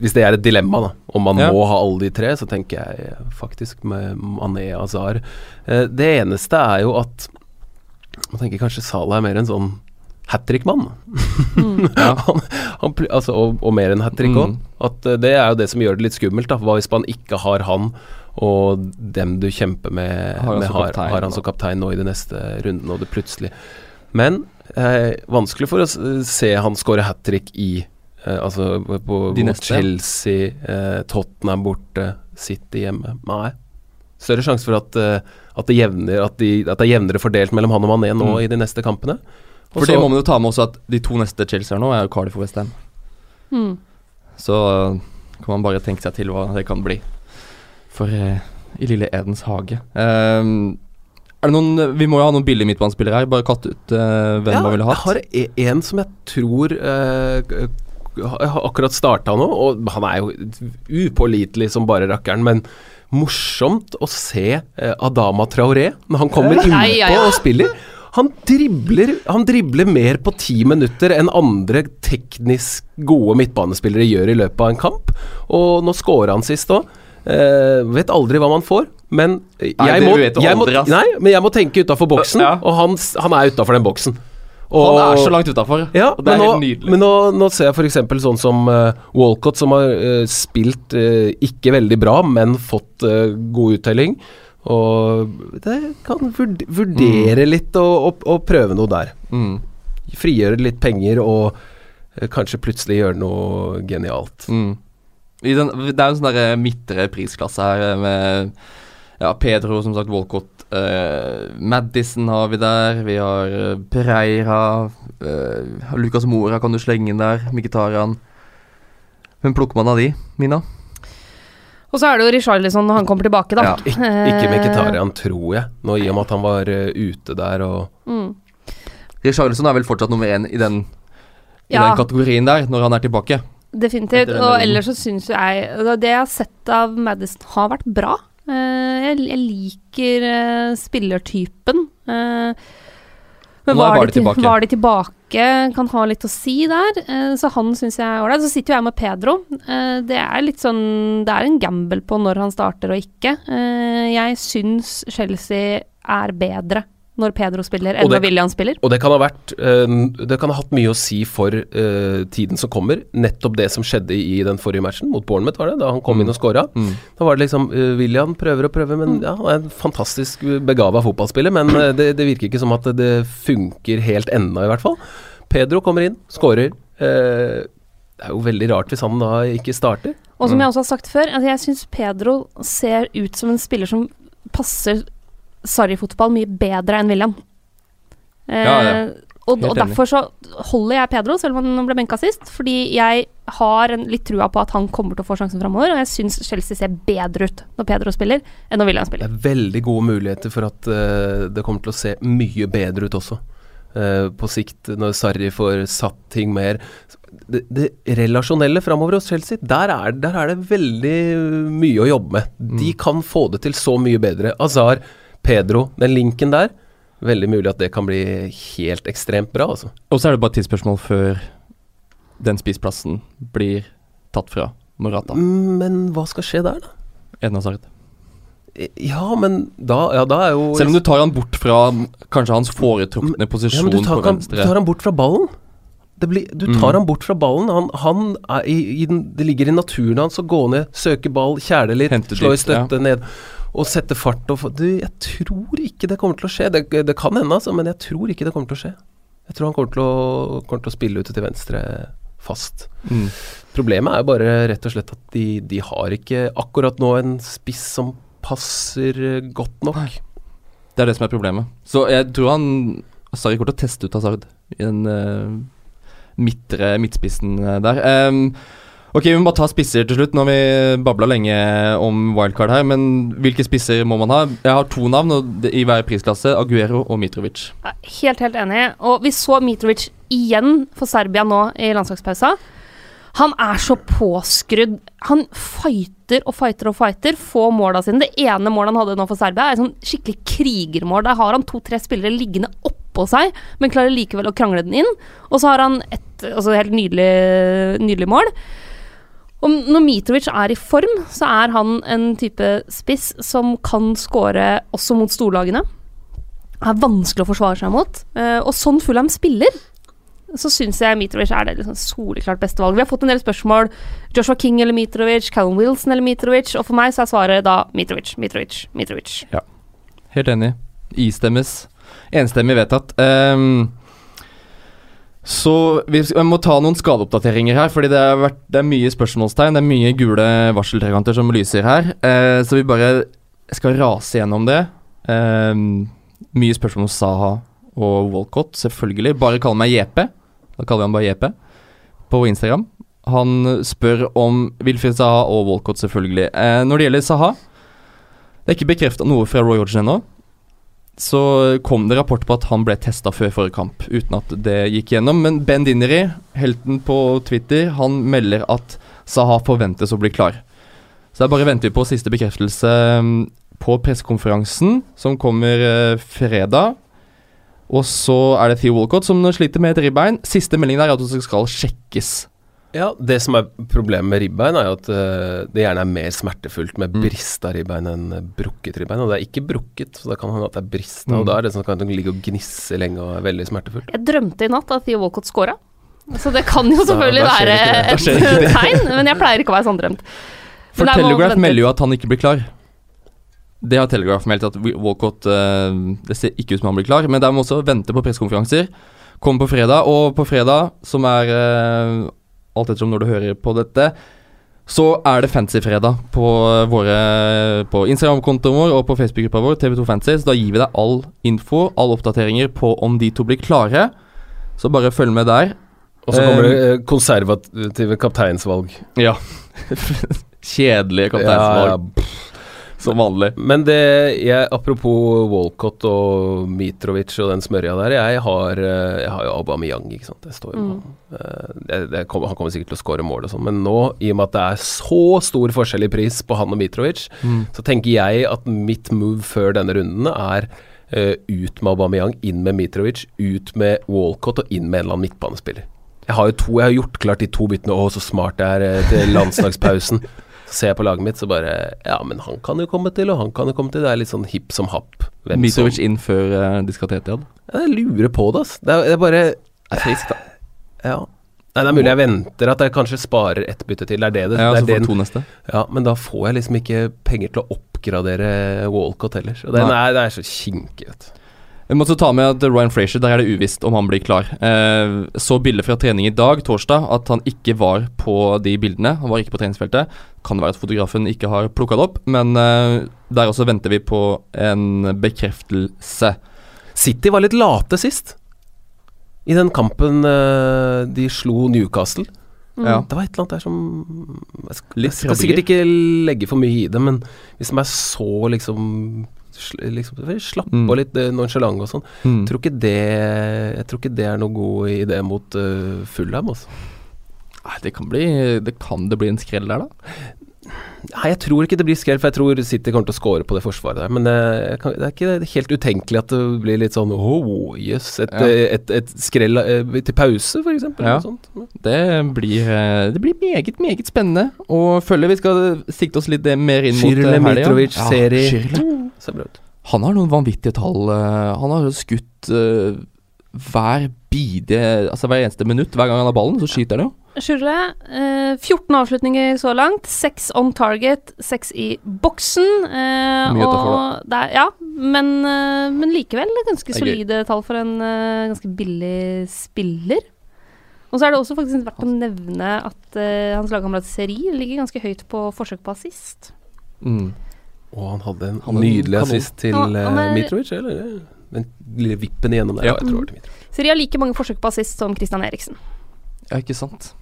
Speaker 3: hvis det er et dilemma, da, om man
Speaker 1: Ja.
Speaker 3: må ha alle de tre, så tenker jeg faktisk med Mané Azar. Eh, det eneste er jo at Man tenker kanskje Salah er mer en sånn hat trick-mann.
Speaker 2: Mm.
Speaker 3: Altså, og, og mer enn hat trick òg.
Speaker 1: Mm.
Speaker 3: Eh, Det er jo det som gjør det litt skummelt. da Hva hvis man ikke har han, og dem du kjemper med,
Speaker 1: Har han
Speaker 3: med har,
Speaker 1: kaptein,
Speaker 3: har han som kaptein nå i de neste rundene, og det plutselig Men eh, vanskelig for å se han skåre hat trick i eh, Altså på mot. Chelsea, eh, Tottenham borte, City hjemme. Nei. Større sjanse for at, eh, at, det jevner, at, de, at det er jevnere fordelt mellom han og Mané nå
Speaker 1: Mm.
Speaker 3: i de neste kampene. Også,
Speaker 1: For det må man jo ta med også at de to neste Chelsea her nå er jo Cardiff og Westham.
Speaker 2: Mm.
Speaker 1: Så uh, kan man bare tenke seg til hva det kan bli for uh, i lille Edens hage. Um, er det noen Vi må jo ha noen billige midtbanespillere her. Bare katt ut uh, hvem man ville
Speaker 3: Jeg har e- en som jeg tror uh, har akkurat starta nå, og han er jo upålitelig som bare rakkeren, men morsomt å se uh, Adama Traoré når han kommer innpå og spiller. Han dribler, han dribler mer på ti minutter enn andre teknisk gode midtbanespillere gjør i løpet av en kamp, og nå scorer han sist òg. Eh, vet aldri hva man får, men jeg,
Speaker 1: Nei,
Speaker 3: må, jeg, må, nei, men jeg må tenke utafor boksen,
Speaker 1: Ja.
Speaker 3: og han, han er utafor den boksen.
Speaker 1: Og, Han er så langt utafor,
Speaker 3: ja,
Speaker 1: og det er
Speaker 3: nå,
Speaker 1: helt nydelig.
Speaker 3: men nå, nå ser jeg f.eks. sånn som uh, Walcott, som har uh, spilt uh, ikke veldig bra, men fått god uttelling. Og det kan vurdere vurdere litt og, og, og prøve noe der.
Speaker 1: Mm.
Speaker 3: Frigjøre litt penger og kanskje plutselig gjøre noe genialt.
Speaker 1: Mm. I den, det er jo en sånn der midtre prisklasse her eh, med ja, Pedro, som sagt, Walcott. Uh, Madison har vi der. Vi har eh, Pereira. Uh, Lucas Mora kan du slenge inn der. Mkhitaryan. Hvem plukker man av de, Mina?
Speaker 2: Og så er det jo Richarlison når han kommer tilbake, da.
Speaker 1: Ja,
Speaker 3: Ik ikke Mkhitaryan, tror jeg, nå i og med at han var uh, ute der og
Speaker 2: Mm.
Speaker 1: Richarlison er vel fortsatt nummer én i den, i
Speaker 2: Ja.
Speaker 1: den kategorien der, når han er tilbake.
Speaker 2: Definitivt. Og ellers så syns jeg altså, Det jeg har sett av Madison, har vært bra. Eh, jeg, jeg liker eh, spillertypen. Eh, men
Speaker 1: er
Speaker 2: var de,
Speaker 1: tilbake.
Speaker 2: var de tilbake, kan ha litt å si der. Så han syns jeg er ålreit. Så sitter jo jeg med Pedro. Det er litt sånn Det er en gamble på når han starter og ikke. Jeg syns Chelsea er bedre når Pedro spiller, enn
Speaker 3: det-
Speaker 2: når William spiller.
Speaker 3: Og det kan ha vært eh, Det kan ha hatt mye å si for eh, tiden som kommer. Nettopp det som skjedde i den forrige matchen mot Bournemouth, var det? Da han kom inn og scora.
Speaker 1: Mm.
Speaker 3: Da var det liksom uh, William prøver og prøver, men ja, han er en fantastisk begava fotballspiller. Men eh, det, det virker ikke som at det, funker helt ennå, i hvert fall. Pedro kommer inn, scorer. Eh, det er jo veldig rart hvis han da ikke starter.
Speaker 2: Og som
Speaker 1: Mm.
Speaker 2: jeg også har sagt før, altså jeg syns Pedro ser ut som en spiller som passer Sarri-fotball mye bedre enn William. Eh,
Speaker 1: Ja, ja.
Speaker 2: Og,
Speaker 1: Helt
Speaker 2: og derfor så holder jeg Pedro, selv om han ble benka sist. Fordi jeg har en, litt trua på at han kommer til å få sjansen framover. Og jeg syns Chelsea ser bedre ut når Pedro spiller, enn når William spiller.
Speaker 3: Det er veldig gode muligheter for at uh, det kommer til å se mye bedre ut også. Uh, på sikt, når Sarri får satt ting mer Det, det relasjonelle framover hos Chelsea, der er, der er det veldig mye å jobbe med. De kan få det til så mye bedre. Azar, Pedro, den linken der. Veldig mulig at det kan bli helt ekstremt bra, altså.
Speaker 1: Og så er det bare et tidsspørsmål før den spiseplassen blir tatt fra Morata.
Speaker 3: Men hva skal skje der, da?
Speaker 1: Eden Hazard.
Speaker 3: Ja, men da, ja, da er jo
Speaker 1: Selv om du tar han bort fra kanskje hans foretrukne
Speaker 3: men,
Speaker 1: posisjon
Speaker 3: men du tar,
Speaker 1: på
Speaker 3: kan, du tar han bort fra ballen. Det blir, du tar
Speaker 1: Mm.
Speaker 3: han bort fra ballen. Han, han i, i den, det ligger i naturen hans å gå ned, søke ball, kjæle litt, slå i
Speaker 1: støtte
Speaker 3: støtte ned og sette fart og du, Jeg tror ikke det kommer til å skje. Det, det kan hende, altså, men jeg tror ikke det kommer til å skje. Jeg tror han kommer til å, kommer til å spille ute til venstre fast.
Speaker 1: Mm.
Speaker 3: Problemet er jo bare rett og slett at de, de har ikke akkurat nå en spiss som passer eh, godt nok.
Speaker 1: Det er det som er problemet. Så jeg tror han Sarri kommer til å teste ut Hazard i den uh, midtre midtspissen eh, der. Ehm, ok, vi må bare ta spisser til slutt. Nå har vi babla lenge om wildcard her, men hvilke spisser må man ha? Jeg har to navn i hver prisklasse. Aguero og Mitrovic.
Speaker 2: Helt, helt enig. Og vi så Mitrovic igjen for Serbia nå i landslagspausa. Han er så påskrudd. Han fighter og fighter og fighter. Få måla sine. Det ene målet han hadde nå for Serbia, er et sånn skikkelig krigermål. Der har han to-tre spillere liggende oppå seg, men klarer likevel å krangle den inn. Og så har han et altså helt nydelig, nydelig mål. Og når Mitrovic er i form, så er han en type spiss som kan skåre også mot storlagene. Er vanskelig å forsvare seg mot. Eh, og sånn Fulham spiller, så syns jeg Mitrovic er det liksom soleklart beste valget. Vi har fått en del spørsmål. Joshua King eller Mitrovic, Callum Wilson eller Mitrovic. Og for meg så er svaret da Mitrovic, Mitrovic, Mitrovic.
Speaker 1: Ja, Helt enig. Istemmes. Enstemmig vedtatt. Ehm, så vi må ta noen skadeoppdateringer her, fordi det, vært, det er mye spørsmålstegn. Det er mye gule varseltrekanter som lyser her. Eh, så vi bare skal rase gjennom det. Eh, mye spørsmål om Saha og Walcott, selvfølgelig. Bare kall meg JP. Da kaller vi han bare JP på Instagram. Han spør om Wilfred Saha og Walcott, selvfølgelig. Eh, når det gjelder Saha Det er ikke bekrefta noe fra Roy Hodgson ennå. Så kom det rapport på at han ble testa før forrige kamp, uten at det gikk gjennom. Men Ben Dinneri, helten på Twitter, han melder at Saha forventes å bli klar. Så der bare venter vi på siste bekreftelse mm, på pressekonferansen, som kommer eh, fredag. Og så er det Theo Walcott som sliter med et ribbein. Siste meldingen er at det skal sjekkes.
Speaker 3: Ja, Det som er problemet med ribbein, er jo at eh, det gjerne er mer smertefullt med
Speaker 1: Mm.
Speaker 3: brista ribbein enn eh, brukket ribbein. Og det er ikke brukket, så da kan hende at det er brista.
Speaker 1: Mm.
Speaker 3: Og da er det sånn at det kan ligge og gnisse lenge og er veldig smertefullt.
Speaker 2: Jeg drømte i natt at Theo Walcott scora. Så det kan jo selvfølgelig
Speaker 3: da da
Speaker 2: være
Speaker 3: det.
Speaker 2: Et tegn, men jeg pleier ikke å være sånn drømt.
Speaker 1: For
Speaker 2: Men det
Speaker 1: Telegraph melder jo at han ikke blir klar. Det har Telegraph meldt, at Walcott eh, Det ser ikke ut som han blir klar. Men der må også vente på pressekonferanser. Kommer på fredag, og på fredag, som er alt ettersom når du hører på dette, så er det Fancy-fredag på På Instagram-kontoen vår og på Facebook-gruppa vår, TV2 Fancy. Så da gir vi deg all info, alle oppdateringer på om de to blir klare. Så bare følg med der.
Speaker 3: Og så kommer det eh, konservative kapteinsvalg.
Speaker 1: Ja. Kjedelige kapteinsvalg,
Speaker 3: Ja,
Speaker 1: som vanlig.
Speaker 3: Men det jeg, Apropos Walcott og Mitrovic og den smørja der. Jeg har, eh, jeg har jo Aubameyang, ikke sant. Jeg står jo
Speaker 2: Mm.
Speaker 3: Eh, det, det kommer, Han kommer sikkert til å skåre mål og sånn, men nå, i og med at det er så stor forskjell i pris på han og Mitrovic, så tenker jeg at mitt move før denne runden er uh, ut med Aubameyang, inn med Mitrovic, ut med Walcott og inn med en eller annen midtbanespiller. Jeg har jo to, jeg har gjort klart de to byttene. Å, så smart det er til landslagspausen. Så ser jeg på laget mitt, så bare Ja, men han kan jo komme til, og han kan jo komme til. Det er litt sånn hipp som happ. Mitovic
Speaker 1: Mitrovic inn før uh, de skal til Etiad.
Speaker 3: ja, Jeg lurer på det, altså. Det er, det er bare
Speaker 1: Er frisk, da.
Speaker 3: Ja. Nei, det er mulig jeg venter at jeg kanskje sparer ett bytte til. Det er det det,
Speaker 1: Ja,
Speaker 3: det, er det
Speaker 1: to neste.
Speaker 3: Ja, men da får jeg liksom ikke penger til å oppgradere Walcott heller. Og den er, det er så kinkig, vet du.
Speaker 1: Vi må også ta med at Ryan Frazier, der er det uvisst om han blir klar. Eh, så bilder fra trening i dag, torsdag, at han ikke var på de bildene. Han var ikke på treningsfeltet. Kan det være at fotografen ikke har plukka det opp, men eh, der også venter vi på en bekreftelse.
Speaker 3: City var litt late sist. I den kampen eh, de slo Newcastle.
Speaker 2: Mm.
Speaker 1: Ja.
Speaker 3: Det var et eller annet der som Jeg skal, jeg skal sikkert ikke legge for mye i det, men hvis de er så liksom liksom, slappe
Speaker 1: Mm.
Speaker 3: og litt uh, nonchalant og sånn.
Speaker 1: Mm.
Speaker 3: Jeg tror ikke det Jeg tror ikke det er noe god idé mot uh, Fulham, altså.
Speaker 1: Nei, det kan bli det Kan det bli en skrell der, da?
Speaker 3: Nei, jeg tror ikke det blir skrell, for jeg tror City kommer til å score på det forsvaret der. Men eh, kan, det er ikke helt utenkelig at det blir litt sånn oh, jøss. et,
Speaker 1: Ja.
Speaker 3: eh, et, et skrell eh, til pause, eksempel.
Speaker 1: Ja. Det blir, eh, det blir meget, meget spennende å følge. Vi skal sikte oss litt eh, mer inn mot eh, helga.
Speaker 3: Mitrovic, Seri. Ser bra ut.
Speaker 1: Han har noen vanvittige tall. eh, Han har skutt uh, hver bide Altså hver eneste minutt. Hver gang han har ballen, så skyter han jo.
Speaker 2: Sjurre, uh, 14 avslutninger så langt. 6 on target, 6 i boksen. Uh,
Speaker 1: Mye for,
Speaker 2: og det er- Ja, men, eh, men likevel ganske solide tall for en eh, ganske billig spiller. Og så er det også faktisk verdt å nevne at eh, hans lagkamerat Seri ligger ganske høyt på forsøk på assist.
Speaker 1: Mm.
Speaker 3: Og han hadde en
Speaker 1: Han
Speaker 3: nydelig
Speaker 1: kanon.
Speaker 3: assist til
Speaker 2: han
Speaker 3: eh,
Speaker 2: er-
Speaker 3: Mitrovic, eller? Den lille vippen igjennom der.
Speaker 1: Ja.
Speaker 3: Ja. jeg tror det var til.
Speaker 2: Har like mange forsøk på assist som Christian Eriksen.
Speaker 1: Ja, ikke sant.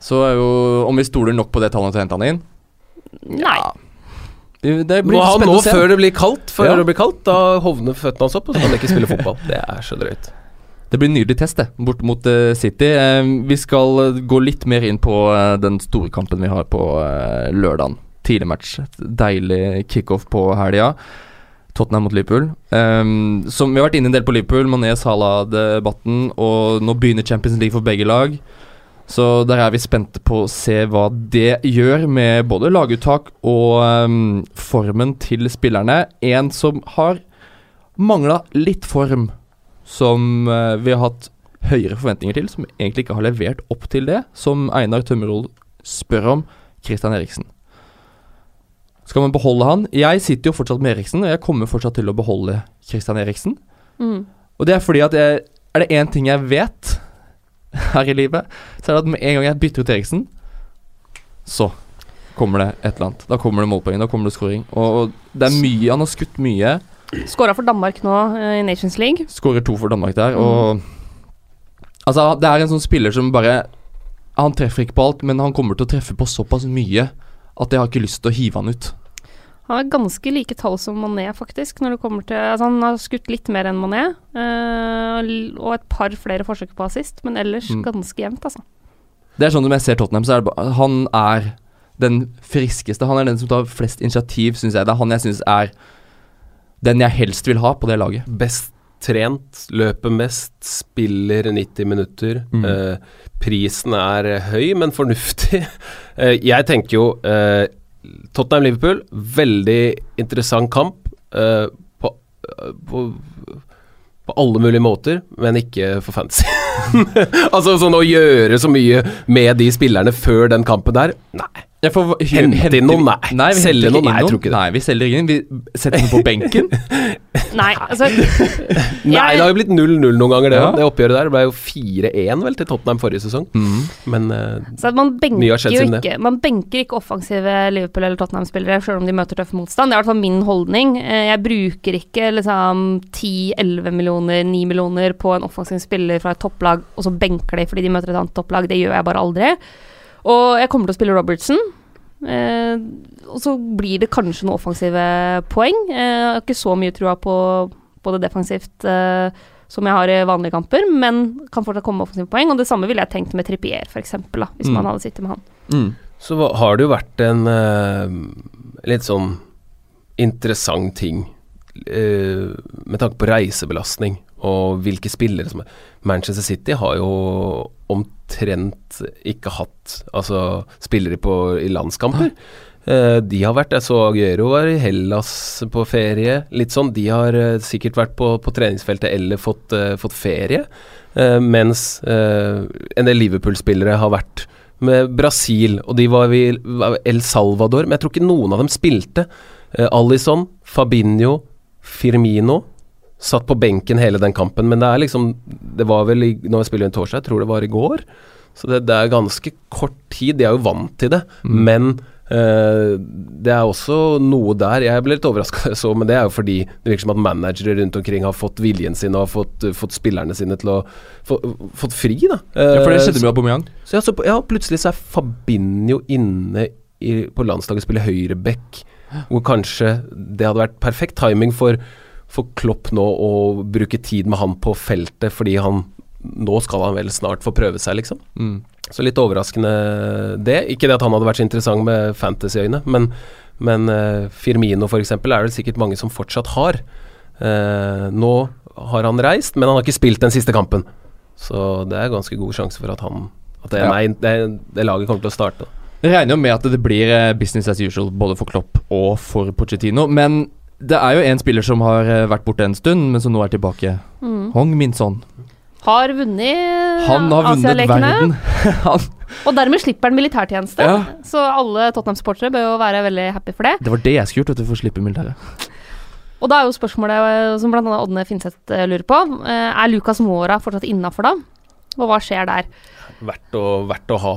Speaker 1: Så er jo Om vi stoler nok på det tallet til å hente han inn
Speaker 2: Nei.
Speaker 1: Ja. Det, det blir
Speaker 3: Må han
Speaker 1: spennende
Speaker 3: nå
Speaker 1: å se.
Speaker 3: før det blir kaldt, før
Speaker 1: Ja.
Speaker 3: det blir kaldt, da hovner føttene hans opp, og så kan han ikke spille fotball. Det er så drøyt.
Speaker 1: Det blir en nydelig test, det, bort mot uh, City. Uh, vi skal uh, gå litt mer inn på den store kampen vi har på uh, lørdagen. Tidlig match. Deilig kickoff på helga. Tottenham mot Liverpool. Um, som Vi har vært inne en del på Liverpool, Mané-Salah-debatten, og nå begynner Champions League for begge lag. Så der er vi spente på å se hva det gjør med både laguttak og um, formen til spillerne. En som har mangla litt form, som uh, vi har hatt høyere forventninger til, som egentlig ikke har levert opp til det, som Einar Tømmerol spør om, Christian Eriksen. Skal man beholde han? Jeg sitter jo fortsatt med Eriksen, og jeg kommer fortsatt til å beholde Christian Eriksen.
Speaker 2: Mm.
Speaker 1: Og det er fordi at jeg, er det én ting jeg vet her i livet, så er det at med en gang jeg bytter ut Eriksen, så kommer det et eller annet. Da kommer det målpoeng, da kommer det scoring. Og det er mye Han har skutt mye.
Speaker 2: Skåra for Danmark nå eh, i Nations League.
Speaker 1: Skårer to for Danmark der, og Altså, det er en sånn spiller som bare Han treffer ikke på alt, men han kommer til å treffe på såpass mye at jeg har ikke lyst til å hive han ut.
Speaker 2: Han har ganske like tall som Mané, faktisk. Når det kommer til Altså, han har skutt litt mer enn Mané, øh, og et par flere forsøk på assist, men ellers
Speaker 1: Mm.
Speaker 2: ganske jevnt, altså.
Speaker 1: Det er sånn som jeg ser Tottenham, så er det bare Han er den friskeste. Han er den som tar flest initiativ, syns jeg. Det er han jeg syns er den jeg helst vil ha på det laget.
Speaker 3: Best trent, løper mest, spiller 90 minutter.
Speaker 1: Mm.
Speaker 3: Eh, prisen er høy, men fornuftig. Eh, jeg tenker jo eh, Tottenham-Liverpool, veldig interessant kamp eh, på, eh, på på alle mulige måter, men ikke for fancy. altså sånn å gjøre så mye med de spillerne før den kampen der, nei.
Speaker 1: Jeg får,
Speaker 3: Hente inn noen, nei.
Speaker 1: nei
Speaker 3: Selge noen, nei, jeg tror ikke det.
Speaker 1: Nei, vi selger ingen. Vi setter den på benken.
Speaker 2: Nei, altså
Speaker 3: Nei, det har jo blitt 0-0 noen ganger, det
Speaker 1: Ja.
Speaker 3: òg. Det oppgjøret der ble jo 4-1 vel til Tottenham forrige sesong.
Speaker 1: Mm.
Speaker 3: Men
Speaker 2: uh, man
Speaker 3: Mye har skjedd siden det.
Speaker 2: Man benker ikke offensive Liverpool- eller Tottenham-spillere selv om de møter tøff motstand. Det er i hvert fall min holdning. Eh, Jeg bruker ikke liksom 10-11 millioner, 9 millioner på en offensiv spiller fra et topplag, og så benker de fordi de møter et annet topplag. Det gjør jeg bare aldri. Og jeg kommer til å spille Robertson. Eh, og så blir det kanskje noen offensive poeng. Eh, jeg har ikke så mye trua på, både det defensivt eh, som jeg har i vanlige kamper, men kan fortsatt komme med offensive poeng. Og det samme ville jeg tenkt med Trippier, f.eks., hvis
Speaker 1: Mm.
Speaker 2: man hadde sittet med han.
Speaker 1: Mm.
Speaker 3: så har det jo vært en eh, litt sånn interessant ting eh, med tanke på reisebelastning og hvilke spillere som er Manchester City har jo omtrent ikke hatt altså spillere på, i landskamper. Uh, de har vært Jeg så Aguero var i Hellas på ferie. Litt sånn. De har uh, sikkert vært på, på treningsfeltet eller fått, uh, fått ferie. Mens en del Liverpool-spillere har vært med Brasil, og de var i El Salvador, men jeg tror ikke noen av dem spilte. Alison, Fabinho, Firmino satt på benken hele den kampen, men det er liksom Det var vel i, vi spiller en torsdag, jeg tror det var i går. Så det, det er ganske kort tid. De er jo vant til det,
Speaker 1: Mm.
Speaker 3: men eh, det er også noe der Jeg ble litt overraska, men det er jo fordi det virker som at managere rundt omkring har fått viljen sin og har fått, fått spillerne sine til å få, Fått fri, da.
Speaker 1: Ja, for det
Speaker 3: Eh,
Speaker 1: skjedde med Aubameyang.
Speaker 3: så ja, så, ja, plutselig så er Fabinho inne i, på landslaget og spiller høyreback. hvor kanskje det hadde vært perfekt timing for, for Klopp nå å bruke tid med han på feltet, fordi han nå skal han vel snart få prøve seg, liksom.
Speaker 1: Mm.
Speaker 3: Så litt overraskende det. Ikke det at han hadde vært så interessant med fantasy-øyne, men, men uh, Firmino f.eks. er det sikkert mange som fortsatt har. Uh, nå har han reist, men han har ikke spilt den siste kampen. Så det er ganske god sjanse for at han At det,
Speaker 1: Ja.
Speaker 3: nei, det, det laget kommer til å starte.
Speaker 1: Jeg regner jo med at det blir eh, business as usual både for Klopp og for Pochettino. Men det er jo en spiller som har eh, vært borte en stund, men som nå er tilbake.
Speaker 2: Mm.
Speaker 1: Hong Minson.
Speaker 2: Har vunnet
Speaker 1: Han har vunnet verden. Han,
Speaker 2: Og dermed slipper han militærtjeneste.
Speaker 1: Ja.
Speaker 2: Så alle Tottenham-supportere bør jo være veldig happy for det.
Speaker 1: det var det jeg skulle gjort, vet du, for å slippe militæret.
Speaker 2: Og da er jo spørsmålet eh, som bl.a. Odne Finseth eh, lurer på, eh, er Lucas Mora fortsatt innafor da? Og hva skjer der?
Speaker 3: Verdt å, verdt å ha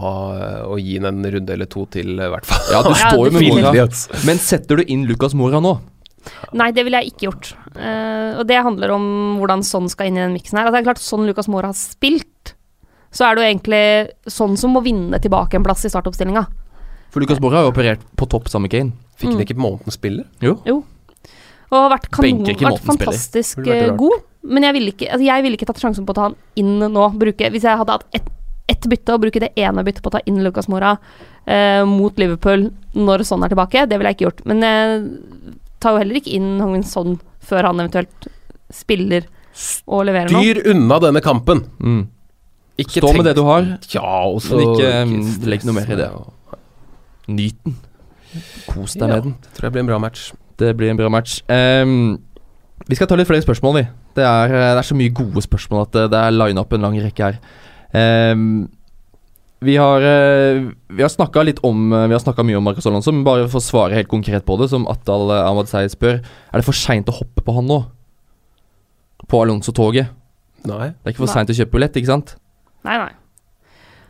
Speaker 3: Å gi den en runde eller to til, i hvert fall.
Speaker 1: Ja, du står jo med. Mora. Men setter du inn Lucas Mora nå?
Speaker 2: Nei, det ville jeg ikke gjort. Uh, og det handler om hvordan sånn skal inn i den miksen her. Altså, det er klart, sånn Lucas Mora har spilt, så er det jo egentlig sånn som må vinne tilbake en plass i startoppstillinga.
Speaker 1: For Lucas Mora har jo operert på topp sammen med Kane.
Speaker 3: Fikk
Speaker 2: Mm.
Speaker 3: han ikke månedens spiller?
Speaker 1: Jo.
Speaker 2: Og har vært kanon, vært fantastisk
Speaker 3: vært
Speaker 2: eh, god. Men jeg ville ikke, altså, jeg ville ikke tatt sjansen på å ta han inn nå. Bruke, hvis jeg hadde hatt ett ett bytte, og bruke det ene byttet på å ta inn Lucas Mora eh, mot Liverpool når sånn er tilbake, det ville jeg ikke gjort. Men jeg tar jo heller ikke inn Hong-Min Son før han eventuelt spiller og leverer noe.
Speaker 3: Dyr unna denne kampen!
Speaker 1: Mm.
Speaker 3: Ikke
Speaker 1: Stå med det du har.
Speaker 3: Ja, og så
Speaker 1: ikke, ikke, um, legg noe mer i det. Nyt den. Kos deg
Speaker 3: Ja.
Speaker 1: med den.
Speaker 3: Tror jeg blir en bra match.
Speaker 1: Det blir en bra match. Um, vi skal ta litt flere spørsmål, vi. Det er, eh, det er så mye gode spørsmål at det, det er line up en lang rekke her. Ehm, vi har, uh, vi har snakka litt om eh, Vi har snakka mye om Marcus Alonso, men bare for å svare helt konkret på det, som Atal eh, Ahmad Seyed spør, er det for seint å hoppe på han nå? På Alonso-toget?
Speaker 3: Nei.
Speaker 1: Det er ikke for seint å kjøpe billett, ikke sant?
Speaker 2: Nei, nei.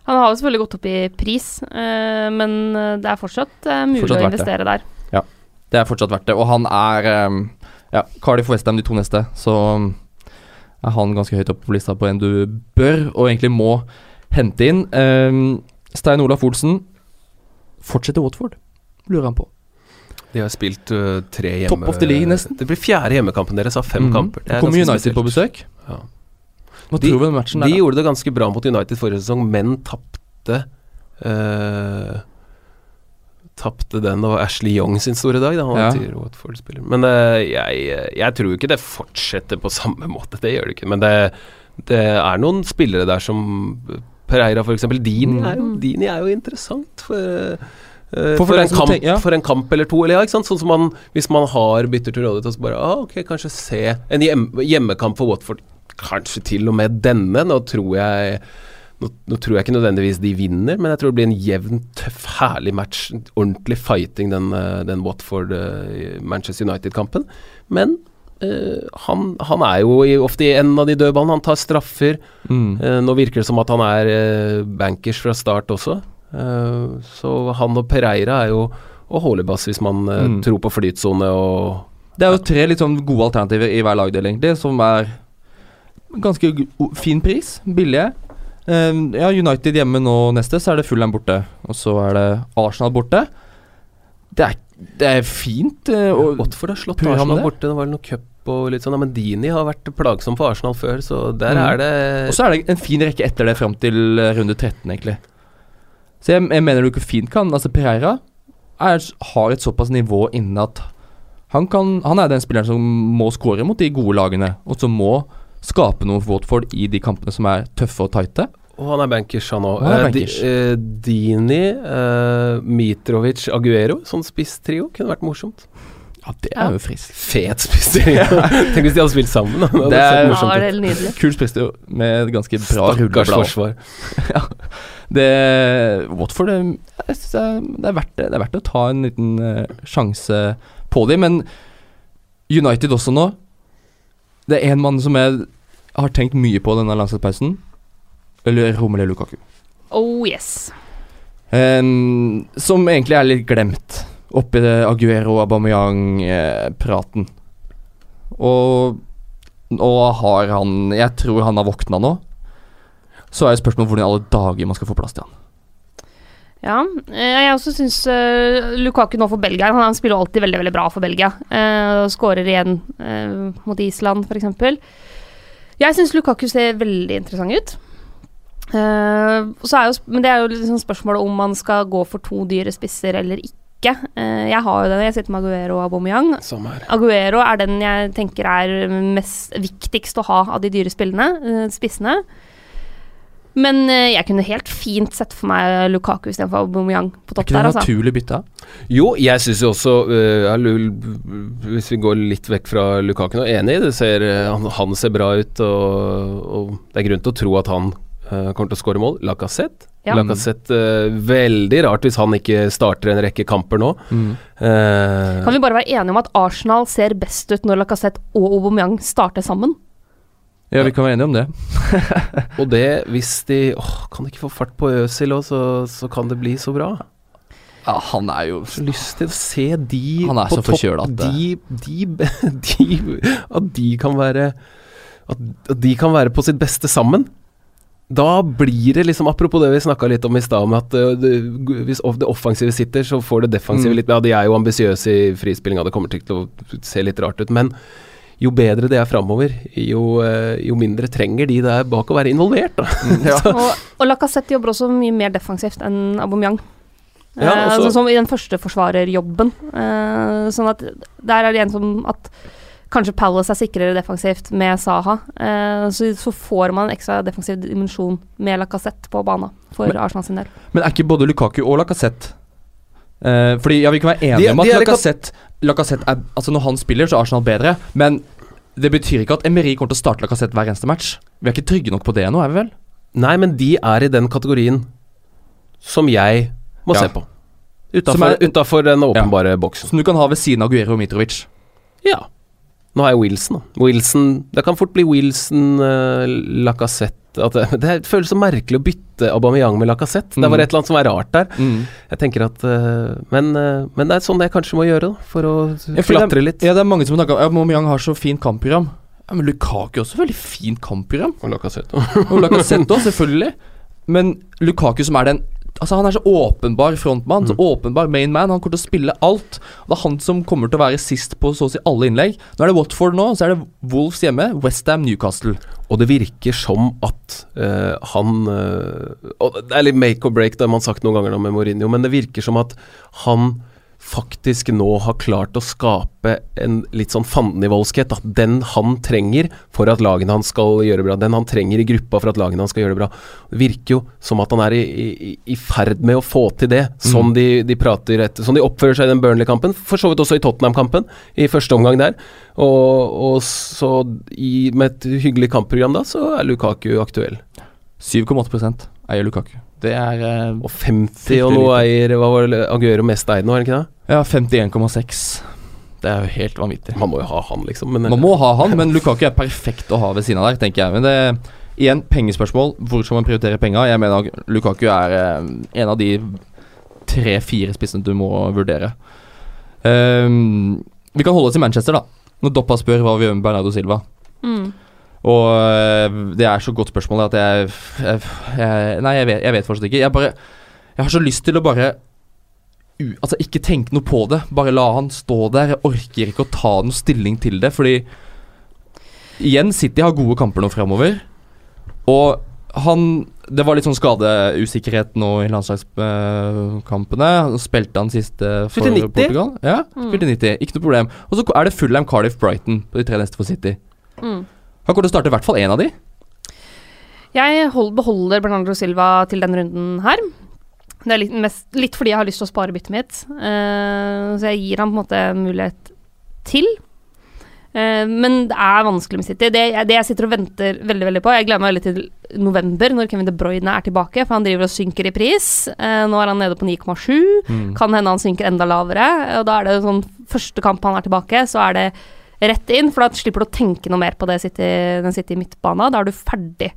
Speaker 2: Han har jo selvfølgelig gått opp i pris, eh, men eh, det er fortsatt eh, mulig
Speaker 1: Fortsatt
Speaker 2: å investere der.
Speaker 1: Det er fortsatt verdt det. Og han er Ja, Cardiff og Westham de to neste, så er han ganske høyt oppe på lista på en du bør og egentlig må hente inn. Um, Stein Olaf Olsen fortsetter Watford, lurer han på.
Speaker 3: De har spilt uh, tre hjemme...
Speaker 1: Top of the league, nesten.
Speaker 3: Det blir fjerde hjemmekampen deres av fem
Speaker 1: Mhm.
Speaker 3: kamper. Det er
Speaker 1: Kommer
Speaker 3: United
Speaker 1: United på besøk?
Speaker 3: Ja.
Speaker 1: Hva
Speaker 3: De-
Speaker 1: tror vi om matchen
Speaker 3: De
Speaker 1: da?
Speaker 3: gjorde det ganske bra mot United forrige sesong, men tapte uh, Tapte den, og Ashley Young sin store dag. Da, han
Speaker 1: Ja.
Speaker 3: Men uh, jeg, jeg tror ikke det fortsetter på samme måte, det gjør det ikke. Men det, det er noen spillere der som Pereira f.eks. Dini,
Speaker 1: Mm.
Speaker 3: Dini er jo interessant. For, eh,
Speaker 1: For- for
Speaker 3: en kamp,
Speaker 1: ja.
Speaker 3: for en kamp eller to, eller ja? Sånn som man, hvis man har bytter til rådighet, og så bare ah, Ok, kanskje se en hjem, hjemmekamp for Watford. Kanskje til og med denne. Nå tror jeg nå, nå tror jeg ikke nødvendigvis de vinner, men jeg tror det blir en jevn, tøff, herlig match. Ordentlig fighting, den, eh, den Watford-Manchester United-kampen. Men eh, han, han er jo i, ofte i enden av de dødballene. Han tar straffer.
Speaker 1: Mm.
Speaker 3: Uh, nå virker det som at han er uh, bankers fra start også. Så han og Pereira er jo og Hålebass hvis man
Speaker 1: Mm.
Speaker 3: tror på flytsone og
Speaker 1: Det er jo tre litt sånn gode alternativer i hver lagdeling. Det som er ganske fin pris. Billige. Ja, United hjemme nå neste, så er det Fulham borte. Og så er det Arsenal borte. Det er, det er fint. eh, og,
Speaker 3: Watford har slått Arsenal borte. Det var noe cup og litt sånn. Ja, men Dini har vært plagsom for Arsenal før, så der
Speaker 1: Mm.
Speaker 3: er det
Speaker 1: og så er det en fin rekke etter det fram til eh, runde 13, egentlig. Så jeg, jeg mener du ikke fint kan Altså, Pereira er, har et såpass nivå inne at han, kan, han er den spilleren som må score mot de gode lagene, og som må skape noe for Watford i de kampene som er tøffe og tighte.
Speaker 3: Og han er bankers, han òg.
Speaker 1: Er
Speaker 3: Eh, di,
Speaker 1: bankers.
Speaker 3: eh, Dini, eh, Mitrovic, Aguero. Sånn spisstrio kunne vært morsomt.
Speaker 1: Ja, det er jo friskt.
Speaker 3: Fet spisstrio. Tenk hvis de hadde spilt sammen. da. Det
Speaker 1: Det er-
Speaker 2: Ja, det var helt nydelig.
Speaker 1: Kul spisstrio med et ganske bra
Speaker 3: Stakkars
Speaker 1: rulleblad.
Speaker 3: forsvar.
Speaker 1: Det Watford det, jeg synes det, er, det, er verdt, det det er verdt å ta en liten uh, sjanse på dem, men United også nå Det er en mann som jeg har tenkt mye på denne landslagspausen. Eller Romelu Lukaku.
Speaker 2: Oh yes.
Speaker 1: Um, som egentlig er litt glemt oppi det Aguero-Aubameyang-praten. Og nå har han Jeg tror han har våkna nå. Så er jo spørsmålet hvordan i alle dager man skal få plass til han.
Speaker 2: Ja, eh, jeg også syns uh, Lukaku nå for Belgia Han spiller alltid veldig veldig bra for Belgia. Uh, Skårer igjen uh, mot Island, f.eks. Jeg syns Lukaku ser veldig interessant ut. Så er jo, men det er jo liksom spørsmålet om man skal gå for to dyre spisser eller ikke. Uh, jeg har jo den, jeg sitter med Aguero og Aubameyang. Aguero er den jeg tenker er mest viktigst å ha av de dyre spillene, uh, spissene. Men jeg kunne helt fint sett for meg Lukaku istedenfor Aubameyang på
Speaker 1: Er
Speaker 2: topp
Speaker 1: ikke det
Speaker 2: der, altså.
Speaker 1: naturlig bytte?
Speaker 3: Jo, jeg syns jo også uh, Hvis vi går litt vekk fra Lukaku nå, enig, det ser, han, han ser bra ut, og, og det er grunn til å tro at han øh, kommer til å skåre mål. Lacassette.
Speaker 2: Ja.
Speaker 3: Lacassette uh, Veldig rart hvis han ikke starter en rekke kamper nå.
Speaker 1: Mm.
Speaker 3: Uh,
Speaker 2: Kan vi bare være enige om at Arsenal ser best ut når Lacassette og Aubameyang starter sammen?
Speaker 1: Ja, vi kan være enige om det.
Speaker 3: og det, hvis de åh, Kan de ikke få fart på Øzil òg, så, så kan det bli så bra.
Speaker 1: Ja, han er jo
Speaker 3: Så lyst til å se de
Speaker 1: Han er
Speaker 3: på
Speaker 1: så forkjøla at det-
Speaker 3: De, de, de At de kan være At, at de kan være på sitt beste sammen. Da blir det liksom Apropos det vi snakka litt om i stad, om at øh, det, hvis det offensive sitter, så får det defensive
Speaker 1: Mm.
Speaker 3: litt Ja, de er jo ambisiøse i frispillinga, det kommer til å se litt rart ut, men jo bedre det er framover, jo, øh, jo mindre trenger de der bak å være involvert, da.
Speaker 1: ja.
Speaker 2: Og, og Lacassette jobber også mye mer defensivt enn Aubameyang.
Speaker 3: Ja,
Speaker 2: eh, sånn som i den første forsvarerjobben. Eh, sånn at der er det en som at kanskje Palace er sikrere defensivt med Saha. Eh, så, så får man en ekstra defensiv dimensjon med Lacassette på banen for
Speaker 1: Men-
Speaker 2: Arsenal sin del.
Speaker 1: Men er ikke både Lukaku og Lacassette eh, Fordi ja, Vi kan være
Speaker 3: De-
Speaker 1: enige om at
Speaker 3: er
Speaker 1: Lacassette, Lacassette er Altså Når han spiller, så er Arsenal bedre. Men det betyr ikke at Emery kommer til å starte Lacassette hver eneste match. Vi er ikke trygge nok på det ennå, er vi vel?
Speaker 3: Nei, men de er i den kategorien som jeg må
Speaker 1: Ja.
Speaker 3: se på. Utafor den åpenbare boksen.
Speaker 1: Som du kan ha ved siden av Guero Mitrovic.
Speaker 3: Ja. Nå har jeg Wilson. Wilson Det kan fort bli Wilson, uh, Lacassette at det, det føles så merkelig å bytte Aubameyang med Lacassette. Det
Speaker 1: Mm.
Speaker 3: var et eller annet som var rart der. Jeg tenker at eh, men, eh, men det er sånn jeg kanskje må gjøre, da. For å klatre litt.
Speaker 1: Ja, det er mange som snakker om Aubameyang har så fint kampprogram. Ja, Men Lukaku har også veldig fint kampprogram.
Speaker 3: Og Lacassette.
Speaker 1: Og Lacassette også, selvfølgelig. Men Lukaku som er den Altså Han er så åpenbar frontmann, så
Speaker 3: Mm.
Speaker 1: åpenbar main man. Han kommer til å spille alt. Det er han som kommer til å være sist på så å si alle innlegg. Nå er det Watford nå, så er det Wolves hjemme, Westham, Newcastle.
Speaker 3: Og det virker som at uh, han uh, det er litt make or break, det har man sagt noen ganger nå med Mourinho, men det virker som at han faktisk nå har klart å skape en litt sånn fandenivoldskhet. At den han trenger for at lagene hans skal gjøre det bra. Den han trenger i gruppa for at lagene hans skal gjøre det bra. Det virker jo som at han er i, i, i ferd med å få til det, sånn de, de prater etter Sånn de oppfører seg i den Burnley-kampen. For så vidt også i Tottenham-kampen, i første omgang der. Og, og så i, med et hyggelig kampprogram da, så er Lukaku aktuell.
Speaker 1: 7,8% eier Lukaku. Det er eh,
Speaker 3: Og 50 og noe eier Hva var det Aguero mest eid nå, er det ikke det?
Speaker 1: Ja, 51,6. Det er jo helt vanvittig.
Speaker 3: Man må jo ha han, liksom. Men
Speaker 1: Man må ha han, men Lukaku er perfekt å ha ved siden av der, tenker jeg. Men det igjen, pengespørsmål. Hvor skal man prioritere penga? Jeg mener Lukaku er eh, en av de tre-fire spissene du må vurdere. Um, vi kan holde oss i Manchester, da. Når Doppa spør hva vi gjør med Bernardo Silva.
Speaker 2: Mm.
Speaker 1: Og eh, det er så godt spørsmål at jeg, jeg, jeg Nei, jeg vet, jeg vet fortsatt ikke. Jeg bare Jeg har så lyst til å bare u, Altså, ikke tenke noe på det. Bare la han stå der. Jeg orker ikke å ta noe stilling til det, fordi Igjen, City har gode kamper nå framover. Og han Det var litt sånn skadeusikkerhet nå i landslagskampene. Han spilte han siste for
Speaker 3: 90?
Speaker 1: Portugal. Ja,
Speaker 2: Mm.
Speaker 1: 90. Ikke noe problem. Og så er det Fulham, Cardiff, Brighton på de tre neste for City.
Speaker 2: Mm.
Speaker 1: Han kommer til å starte i hvert fall én av de.
Speaker 2: Jeg hold, beholder Bernardo Silva til denne runden her. Det er litt, mest, litt fordi jeg har lyst til å spare byttet mitt. Uh, så jeg gir ham på en måte mulighet til. Uh, men det er vanskelig med City. Det, det jeg sitter og venter veldig veldig på Jeg gleder meg veldig til november, når Kevin De Bruyne er tilbake. For han driver og synker i pris. Uh, nå er han nede på 9,7.
Speaker 1: Mm.
Speaker 2: Kan hende han synker enda lavere. Og da er det sånn første kamp han er tilbake, så er det rett inn. For da slipper du å tenke noe mer på det sitte, den City midtbana. Da er du ferdig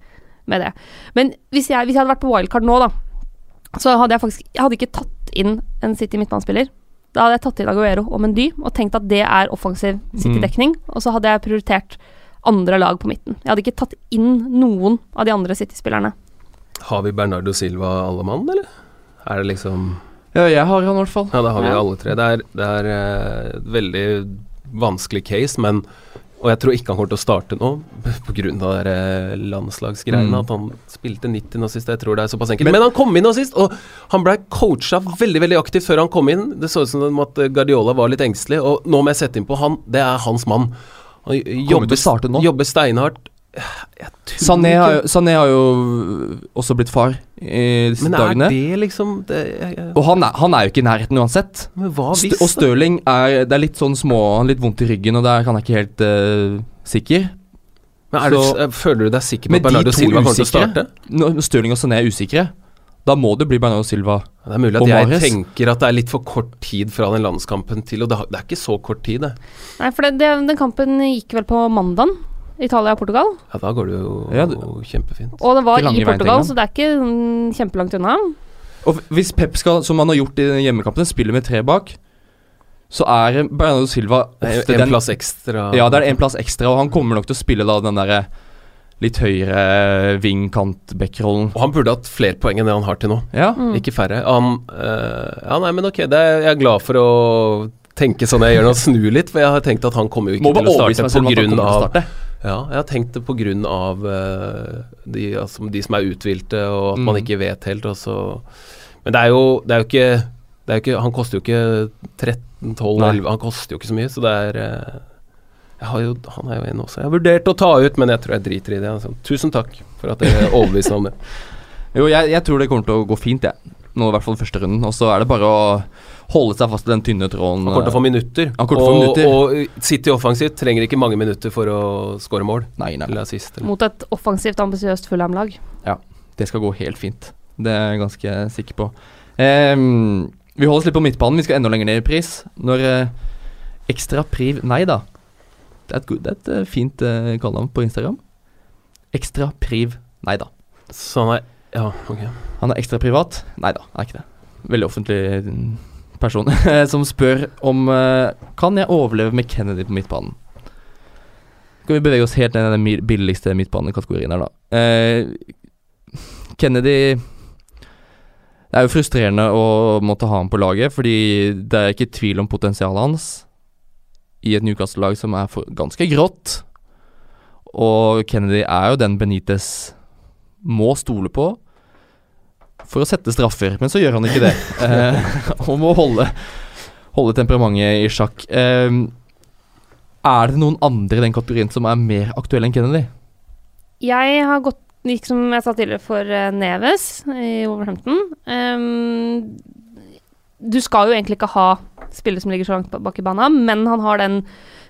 Speaker 2: med det. Men hvis jeg, hvis jeg hadde vært på wildcard nå, da, så hadde jeg faktisk Jeg hadde ikke tatt inn en City midtbanespiller. Da hadde jeg tatt inn Aguero og Mendy og tenkt at det er offensiv City-dekning. Og så hadde jeg prioritert andre lag på midten. Jeg hadde ikke tatt inn noen av de andre City-spillerne.
Speaker 3: Har vi Bernardo Silva alle mann, eller? Er det liksom
Speaker 1: Ja, jeg har han i hvert fall.
Speaker 3: Ja, det har vi
Speaker 2: Ja.
Speaker 3: alle tre. Det er, det er uh, veldig vanskelig case, men Og jeg tror ikke han kommer til å starte nå, pga. uh, landslagsgreiene.
Speaker 1: Mm.
Speaker 3: At han spilte 90 nå sist. Jeg tror det er såpass enkelt. Men, han kom inn nå sist, og han ble coacha veldig veldig aktivt før han kom inn. Det så ut som om at Guardiola var litt engstelig, og nå må jeg sette inn på han. Det er hans mann. Han jobber, jobber steinhardt.
Speaker 1: Sané har, Sané har jo også blitt far disse
Speaker 3: Men er
Speaker 1: dagene.
Speaker 3: det liksom det, jeg, jeg,
Speaker 1: Og han er, han er jo ikke i nærheten uansett.
Speaker 3: Men hva
Speaker 1: St og? Stirling er Det er litt sånn små Han litt vondt i ryggen, og der kan jeg ikke helt uh, sikker.
Speaker 3: Men er du,
Speaker 1: Så-
Speaker 3: s- føler du deg sikker på at Bernardo Silva kommer til å starte?
Speaker 1: Når Stirling og Sané er usikre, da må det bli Bernardo Silva.
Speaker 3: Det er mulig at jeg
Speaker 1: Mares.
Speaker 3: tenker at det er litt for kort tid fra den landskampen til Og det, har- det er ikke så kort tid, det.
Speaker 2: Nei, for det, det, den kampen gikk vel på mandagen. Italia og Portugal.
Speaker 3: Ja, da går det jo
Speaker 1: Ja, det-
Speaker 3: kjempefint.
Speaker 2: Og det var i Portugal, så det er ikke mm, kjempelangt unna.
Speaker 1: Og hvis Pep skal, som han har gjort i hjemmekampen, spille med tre bak, så er Bernardo Silva
Speaker 3: En,
Speaker 1: ofte
Speaker 3: en plass ekstra.
Speaker 1: Ja, det er en plass ekstra, og han kommer nok til å spille da den derre litt høyere wing-kant-back-rollen.
Speaker 3: Og han burde hatt flere poeng enn det han har til nå,
Speaker 1: Ja.
Speaker 2: Mm.
Speaker 3: ikke færre. Han eh, Ja, nei, men ok, det er, jeg er glad for å tenke sånn jeg gjør nå, snu litt, for jeg har tenkt at han kommer jo ikke
Speaker 1: Må
Speaker 3: til å starte
Speaker 1: meg
Speaker 3: Ja, jeg har tenkt det på grunn av eh, de, altså, de som er uthvilte, og at man
Speaker 1: Mm.
Speaker 3: ikke vet helt, og så Men det er jo, det er jo ikke det er jo ikke, Han koster jo ikke 13,
Speaker 1: 12,
Speaker 3: 11, Han koster jo ikke så mye, så det er har jo, Han er jo en også. Jeg har vurdert å ta ut, men jeg tror jeg driter i det. Altså. Tusen takk for at dere overbeviste om det.
Speaker 1: Jo, jeg, jeg tror det kommer til å gå fint, jeg. Nå i hvert fall første runden. Og så er det bare å holde seg fast i den tynne tråden.
Speaker 3: Han kommer til å få minutter.
Speaker 1: Han til å få
Speaker 3: og,
Speaker 1: minutter.
Speaker 3: og City offensivt trenger ikke mange minutter for å skåre mål.
Speaker 1: Nei, nei,
Speaker 3: assist. Eller.
Speaker 2: Mot et offensivt, ambisiøst Fulham-lag.
Speaker 1: Det skal gå helt fint. Det er jeg ganske sikker på. Um, vi holder oss litt på midtbanen. Vi skal enda lenger ned i pris. Når uh, Ekstra Priv Nei da. Det er et, go- det er et eh, fint uh, kallenavn på Instagram. Ekstra Priv Nei da.
Speaker 3: Så han er Ja, ok.
Speaker 1: Han er ekstra privat? Nei da, er ikke det. Veldig offentlig mm, person som spør om eh, Kan jeg overleve med Kennedy på midtbanen. Skal vi bevege oss helt ned i den billigste midtbanekategorien her, da. Eh, Kennedy Det er jo frustrerende å måtte ha ham på laget, fordi det er ikke tvil om potensialet hans i et Newcastle-lag som er for, ganske grått. Og Kennedy er jo den Benitez må stole på for å sette straffer, men så gjør han ikke det. Eh, og må holde, holde temperamentet i sjakk. Eh, er det noen andre i den kategorien som er mer aktuelle enn Kennedy?
Speaker 2: Jeg har gått, gikk som jeg sa tidligere, for eh, Neves i Wolverhampton. Um, du skal jo egentlig ikke ha spillere som ligger så langt bak i banen, men han har den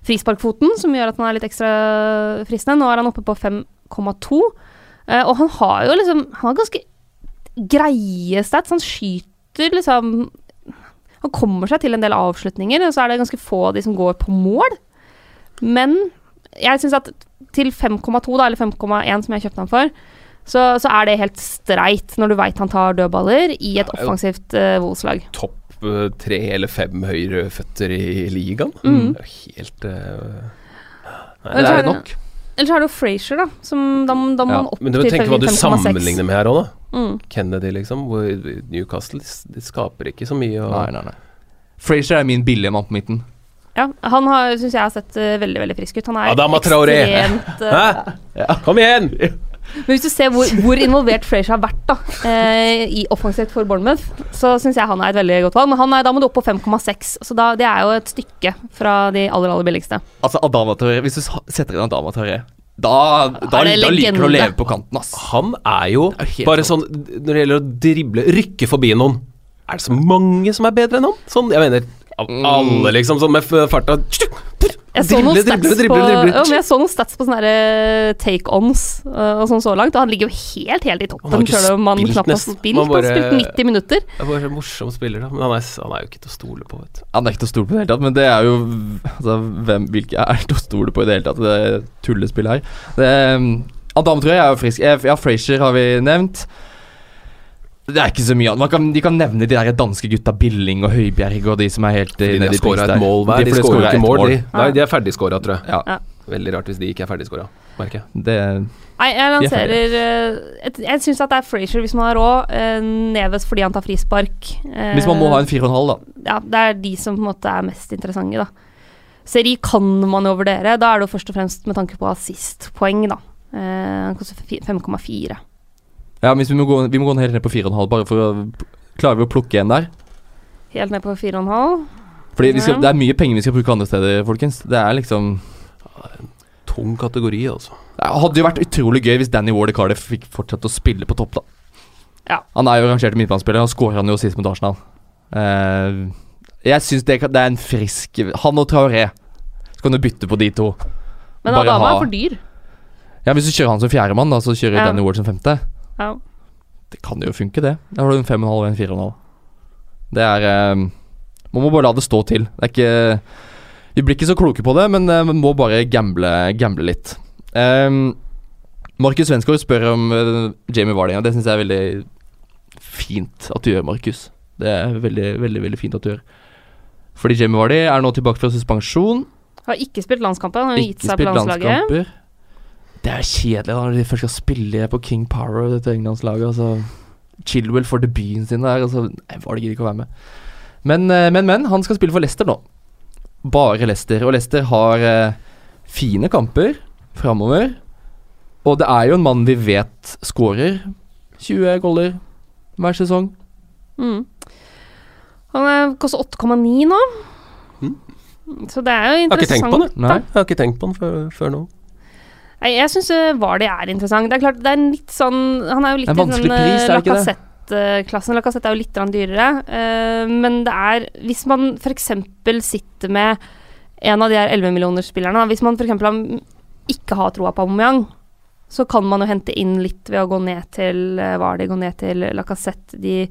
Speaker 2: frisparkfoten som gjør at han er litt ekstra fristende. Nå er han oppe på 5,2. uh, og han har jo liksom Han har ganske greie stats. Han skyter liksom Han kommer seg til en del avslutninger, og så er det ganske få av de som går på mål. Men jeg syns at til 5,2, da, eller 5,1 som jeg kjøpte han for, så, så er det helt streit når du veit han tar dødballer i et offensivt uh, Wolves-lag.
Speaker 3: Topp eh, tre eller fem høyreføtter i ligaen.
Speaker 2: Mm.
Speaker 3: Det er jo helt
Speaker 1: uh,
Speaker 2: Nei,
Speaker 1: er
Speaker 2: er
Speaker 1: det
Speaker 2: det-
Speaker 1: nok?
Speaker 2: Eller så har du jo Frazier, da. Som, da, da må
Speaker 1: Ja,
Speaker 2: man opp
Speaker 3: Men du må tenke hva du
Speaker 2: 5,6.
Speaker 3: sammenligner med her òg, da.
Speaker 2: Mm.
Speaker 3: Kennedy, liksom. Hvor Newcastle de, skaper ikke så mye. Og,
Speaker 1: Nei, nei, nei. Frazier er min billige mann på midten.
Speaker 2: Ja, han har, syns jeg har sett uh, veldig veldig frisk ut. Han er ekstremt uh,
Speaker 3: Hæ? Kom igjen!
Speaker 2: Men hvis du ser hvor, hvor involvert Frazier har vært da eh, i offensivt for Bournemouth, så syns jeg han er et veldig godt valg. Men han er, da må du opp på 5,6, så da, det er jo et stykke fra de aller, aller billigste.
Speaker 1: Altså, Adama Torre, Hvis du setter inn Adama Torre da, da, da liker du å leve på kanten, ass.
Speaker 3: Han er jo
Speaker 1: er jo
Speaker 3: bare sånn Når det gjelder å drible, rykke forbi noen Er det så mange som er bedre enn han? Sånn, jeg mener av
Speaker 1: Mm.
Speaker 3: alle, liksom, sånn med farta
Speaker 2: Jeg så noen stats på, sånne eh, take-ons eh, og sånn så langt, og han ligger jo helt, helt i toppen, selv om han knapt har spilt.
Speaker 3: Man
Speaker 2: Han har spilt 90 minutter.
Speaker 3: Det er bare en morsom spiller, da. Men han er, han er jo ikke til å stole på, vet du.
Speaker 1: Han er ikke til å stole på i det hele tatt, men det er jo altså, hvem, Hvilke er til å stole på i det hele tatt? Det tullespillet her. Det, um, Adam tror jeg er jo frisk. Eh, Ja, Frazier har vi nevnt. Det er ikke så mye annet. Kan, de kan nevne de der danske gutta Billing og Høibjerg og de som er helt eh,
Speaker 3: Fordi de har skåra et mål hver. De skårer ikke mål, de. Nei, de er ferdigskåra, tror jeg.
Speaker 1: Ja.
Speaker 2: Ja.
Speaker 3: Veldig rart hvis de ikke er ferdigskåra. merker jeg.
Speaker 1: Det
Speaker 2: Nei, jeg lanserer eh, Jeg syns at det er Frazier hvis man har råd. Uh, Neves fordi han tar frispark. Eh,
Speaker 1: Hvis man må ha en 4,5, da.
Speaker 2: Ja, det er de som på en måte er mest interessante, da. Seri kan man jo vurdere. Da er det jo først og fremst med tanke på assistpoeng, da. Eh, Han koster 5,4.
Speaker 1: Ja, hvis vi, må gå, vi må gå helt ned på 4,5, bare for å Klarer vi å plukke en der?
Speaker 2: Helt ned på 4,5.
Speaker 1: Fordi vi skal, det er mye penger vi skal bruke andre steder, folkens. Det er liksom
Speaker 3: Tung kategori, altså.
Speaker 1: Det hadde jo vært utrolig gøy hvis Danny Ward i Cardiff fikk fortsette å spille på topp, da.
Speaker 2: Ja.
Speaker 1: Han er jo rangert midtbanespiller, og skårer han jo sist mot Arsenal. Uh, jeg syns det, det er en frisk Han og Traoré. Så kan du bytte på de to.
Speaker 2: Men Adama
Speaker 1: ha-
Speaker 2: er for dyr.
Speaker 1: Ja, Hvis du kjører han som fjerdemann, så kjører
Speaker 2: Ja.
Speaker 1: Danny Ward som femte.
Speaker 2: Ja.
Speaker 1: Det kan jo funke, det. Da har du en 5,5 og en 4,5. Det er eh, Man må bare la det stå til. Det er ikke Vi blir ikke så kloke på det, men eh, man må bare gamble, gamble litt. Um, Markus Svensgaard spør om eh, Jamie Vardy, og det syns jeg er veldig fint at du gjør, Markus. Det er veldig, veldig veldig fint at du gjør. Fordi Jamie Vardy er nå tilbake fra suspensjon.
Speaker 2: Har ikke spilt landskamper, han har gitt seg på landslaget.
Speaker 1: Det er kjedelig da når de først skal spille på King Power, dette englandslaget. Altså, Chilwell får debuten sin der. Altså, nei, var det ikke å være med. Men, eh, men, men. Han skal spille for Leicester nå. Bare Leicester. Og Leicester har eh, fine kamper framover. Og det er jo en mann vi vet skårer 20 goller hver sesong.
Speaker 2: Mm. Han er- koster 8,9 nå.
Speaker 3: Mm.
Speaker 2: Så det er jo interessant.
Speaker 3: Jeg har ikke tenkt på det.
Speaker 1: Nei.
Speaker 3: Jeg har ikke tenkt på den før, før nå.
Speaker 2: Nei, jeg syns det er interessant. Det er klart, det er en litt sånn Han er jo litt i den
Speaker 1: det ikke det?
Speaker 2: Lacassette-klassen. Lacassette er jo litt dyrere. uh, men det er Hvis man f.eks. sitter med en av de her 11-millionersspillerne da, Hvis man f.eks. ikke har troa på Aubameyang, så kan man jo hente inn litt ved å gå ned til Vardi, gå ned til Lacassette, de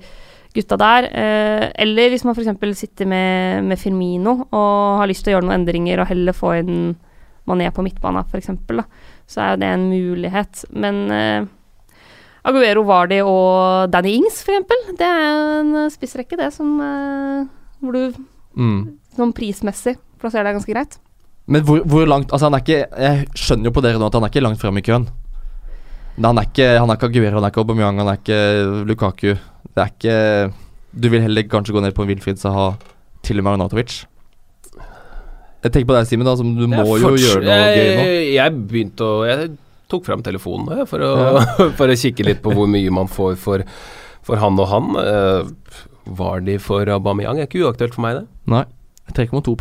Speaker 2: gutta der. Eh, eller hvis man f.eks. sitter med, med Firmino og har lyst til å gjøre noen endringer og heller få inn Mané på midtbanen, f.eks., så er jo det en mulighet. Men uh, Aguero, Vardi og Danny Ings, f.eks., det er en eh, spissrekke, det, som uh, hvor du
Speaker 1: Mm.
Speaker 2: sånn prismessig plasserer deg ganske greit.
Speaker 1: Men hvor, hvor langt Altså, han er ikke Jeg skjønner jo på dere nå at han er ikke langt fram i køen. Han er ikke Han er ikke Aguero, han er ikke Aubameyang, han er ikke Lukaku. Det er ikke Du vil heller kanskje gå ned på en Wilfried Saha til og med Arnautovic. Jeg tenker på deg, Simen, som du må jo gjøre noe gøy nå.
Speaker 3: Jeg, begynte å Jeg tok fram telefonen for, å, for å kikke litt på hvor mye man får for, for han og han. Uh, var de for Aubameyang? Er ikke uaktuelt for meg, det.
Speaker 1: Nei. 3,2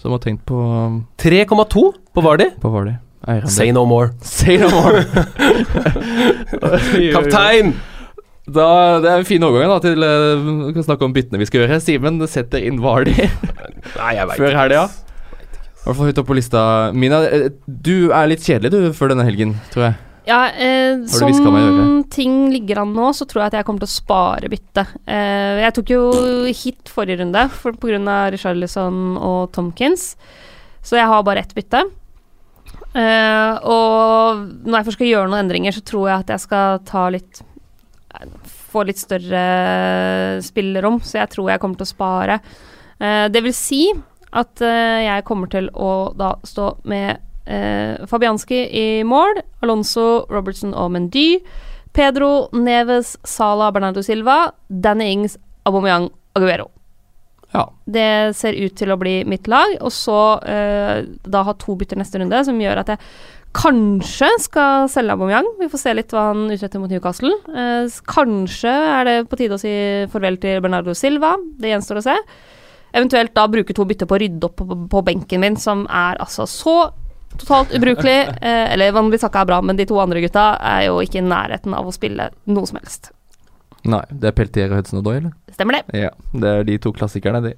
Speaker 1: som har tenkt på,
Speaker 3: 3,2 på Vardy?
Speaker 1: på Vardy.
Speaker 3: Say no more.
Speaker 1: Say no more.
Speaker 3: Kaptein!
Speaker 1: Da, det er en fin overgang da til eh, Vi kan snakke om byttene vi skal gjøre. Simen setter inn
Speaker 3: veit
Speaker 1: Før helga? I hvert fall høyt oppe på lista. Mina, eh, du er litt kjedelig du før denne helgen, tror jeg.
Speaker 2: Ja, eh, som ting ligger an nå, så tror jeg at jeg kommer til å spare byttet. Eh, jeg tok jo hit forrige runde for, på grunn av Richarlison og Tomkins, så jeg har bare ett bytte. Eh, og når jeg først skal gjøre noen endringer, så tror jeg at jeg skal ta litt Få litt større spillerom, så jeg tror jeg kommer til å spare. Eh, det vil si at eh, jeg kommer til å da stå med eh, Fabianski i mål, Alonso, Robertson og Mendy, Pedro, Neves, Sala, Bernardo Silva, Danny Ings, Aubameyang, Aguero.
Speaker 1: Ja.
Speaker 2: Det ser ut til å bli mitt lag, og så eh, da ha to bytter neste runde, som gjør at jeg kanskje skal selge Aubameyang. Vi får se litt hva han utretter mot Newcastle. Eh, kanskje er det på tide å si farvel til Bernardo Silva. Det gjenstår å se. Eventuelt da bruke to bytter på å rydde opp på, på benken min, som er altså så totalt ubrukelig. Eh, eller Van Bissaka er bra, men de to andre gutta er jo ikke i nærheten av å spille noe som helst.
Speaker 1: Nei, det er Peltier og Hudson Odoi, eller?
Speaker 2: Stemmer det?
Speaker 1: Ja, det er de to klassikerne. De,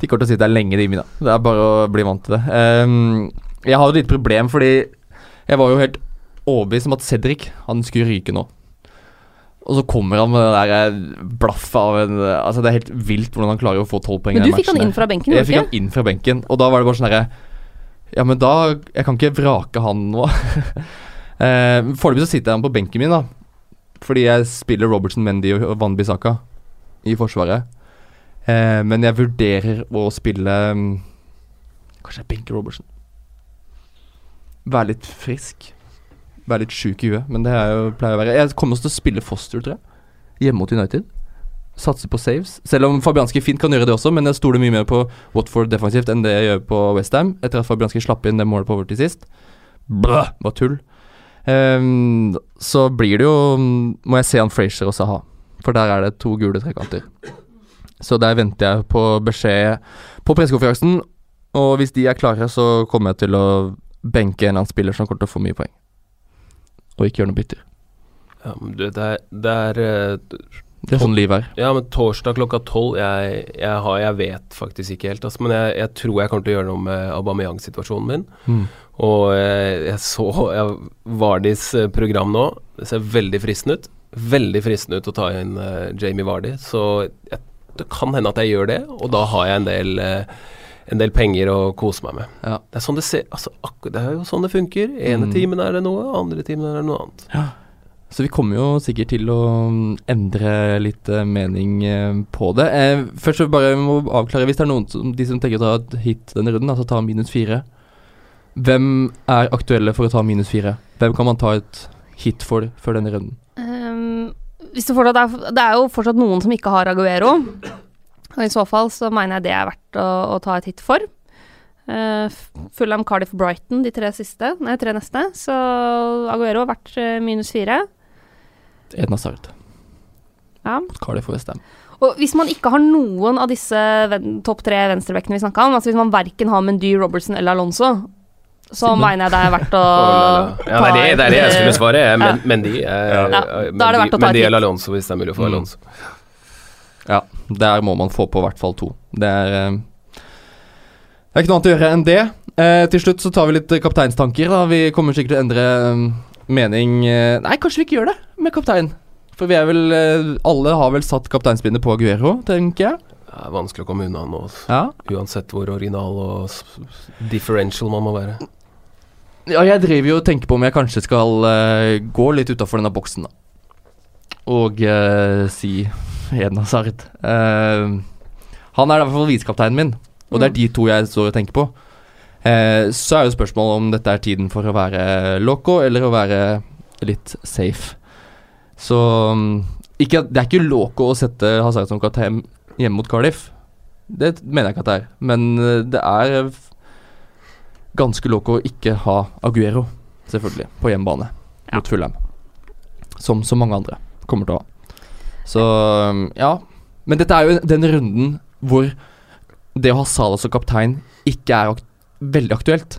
Speaker 1: de kommer til å sitte der lenge, de, Mina. Det er bare å bli vant til det. Um, jeg har et lite problem, fordi jeg var jo helt overbevist om at Cedric han skulle ryke nå. Og så kommer han med det der eh, blaffet av en Altså Det er helt vilt hvordan han klarer å få tolv poeng.
Speaker 2: Men du fikk han inn fra benken,
Speaker 1: Jeg fikk han inn fra benken, og da var det bare sånn herre Ja, men da Jeg kan ikke vrake han nå. uh, Foreløpig så sitter han på benken min, da. Fordi jeg spiller Robertson, Mendy og Van Bissaka i Forsvaret. Eh, men jeg vurderer å spille mm, Kanskje jeg benker Robertson. Være litt frisk. Være litt sjuk i huet, men det er jo, pleier å være Jeg kommer også til å spille Foster, tror jeg. Hjemme mot United. Satser på saves. Selv om Fabianski fint kan gjøre det også, men jeg stoler mye mer på Watford defensivt enn det jeg gjør på Westham, etter at Fabianski slapp inn det målet på overtid sist. Blæh, var tull. Um, så blir det jo Må jeg se han Frazier også ha, for der er det to gule trekanter. Så der venter jeg på beskjed på pressekonferansen, og hvis de er klare, så kommer jeg til å benke en eller annen spiller som kommer til å få mye poeng. Og ikke gjøre noe bytter.
Speaker 3: Ja, men du, det er, det er eh,
Speaker 1: Det er sånn livet er.
Speaker 3: Ja, men torsdag klokka tolv jeg, jeg, har, jeg vet faktisk ikke helt, altså, men jeg, jeg tror jeg kommer til å gjøre noe med Aubameyang-situasjonen min.
Speaker 1: Mm.
Speaker 3: Og jeg, jeg så jeg, Vardis eh, program nå. Det ser veldig fristende ut. Veldig fristende ut å ta inn uh, Jamie Vardy, så det kan hende at jeg gjør det, og da har jeg en del eh, en del penger å kose meg med.
Speaker 1: Ja.
Speaker 3: Det er sånn det ser altså, akkur- Det er jo sånn det funker. Ene
Speaker 1: Mm.
Speaker 3: timen er det noe, andre timen er det noe annet. Ja.
Speaker 1: Så vi kommer jo sikkert til å mm, endre litt eh, mening eh, på det. Eh, først så bare må vi avklare, hvis det er noen som, de som tenker å ta hit denne runden, altså ta minus fire. Hvem er aktuelle for å ta minus fire? Hvem kan man ta et hit for før denne runden?
Speaker 2: Um, hvis det, fortsatt er, det er jo fortsatt noen som ikke har Aguero. Og I så fall så mener jeg det er verdt å, å ta et hit for. Uh, Fulham, Cardiff, Brighton, de tre siste, nei, tre neste. Så Aguero har vært eh, minus fire.
Speaker 1: Eden Hazard.
Speaker 2: Ja.
Speaker 1: Cardiff og Westham.
Speaker 2: Og hvis man ikke har noen av disse topp tre venstrebekkene vi snakka om, altså hvis man verken har Mendy, Robertson eller Alonso, så
Speaker 1: Simon.
Speaker 2: mener jeg det er verdt å
Speaker 3: ja, det, er det, er det jeg skulle svare.
Speaker 2: Ja.
Speaker 3: Men, Mendy eh,
Speaker 2: Ja, da er det verdt å ta
Speaker 3: Mendy eller Alonso, hvis det er mulig å få
Speaker 1: Mm. Ja, der må man få på i hvert fall to. Det er eh, Det er ikke noe annet å gjøre enn det. Eh, til slutt så tar vi litt kapteinstanker. da Vi kommer sikkert til å endre eh, mening Nei, kanskje vi ikke gjør det med kaptein. For vi er vel Alle har vel satt kapteinspinnet på Aguero, tenker jeg.
Speaker 3: Det er vanskelig å komme unna nå, altså.
Speaker 1: Ja.
Speaker 3: uansett hvor original og differential man må være.
Speaker 1: ja, jeg driver jo og tenker på om jeg kanskje skal uh, gå litt utafor denne boksen, da. Og uh, si Eden Hazard. Uh, han er i hvert fall visekapteinen min, og det er
Speaker 2: Mm.
Speaker 1: de to jeg står og tenker på. Uh, så er jo spørsmålet om dette er tiden for å være loco eller å være litt safe. Så um, ikke, Det er ikke loco å sette Hazard som kaptein hjemme mot Cardiff. Det mener jeg ikke at det er. Men eh, det er ganske loco å ikke ha Aguero, selvfølgelig, på hjemmebane mot Fulham. Som så mange andre kommer til å ha. Så um, ja. Men dette er jo den runden hvor det å ha Salah som kaptein ikke er ak veldig aktuelt.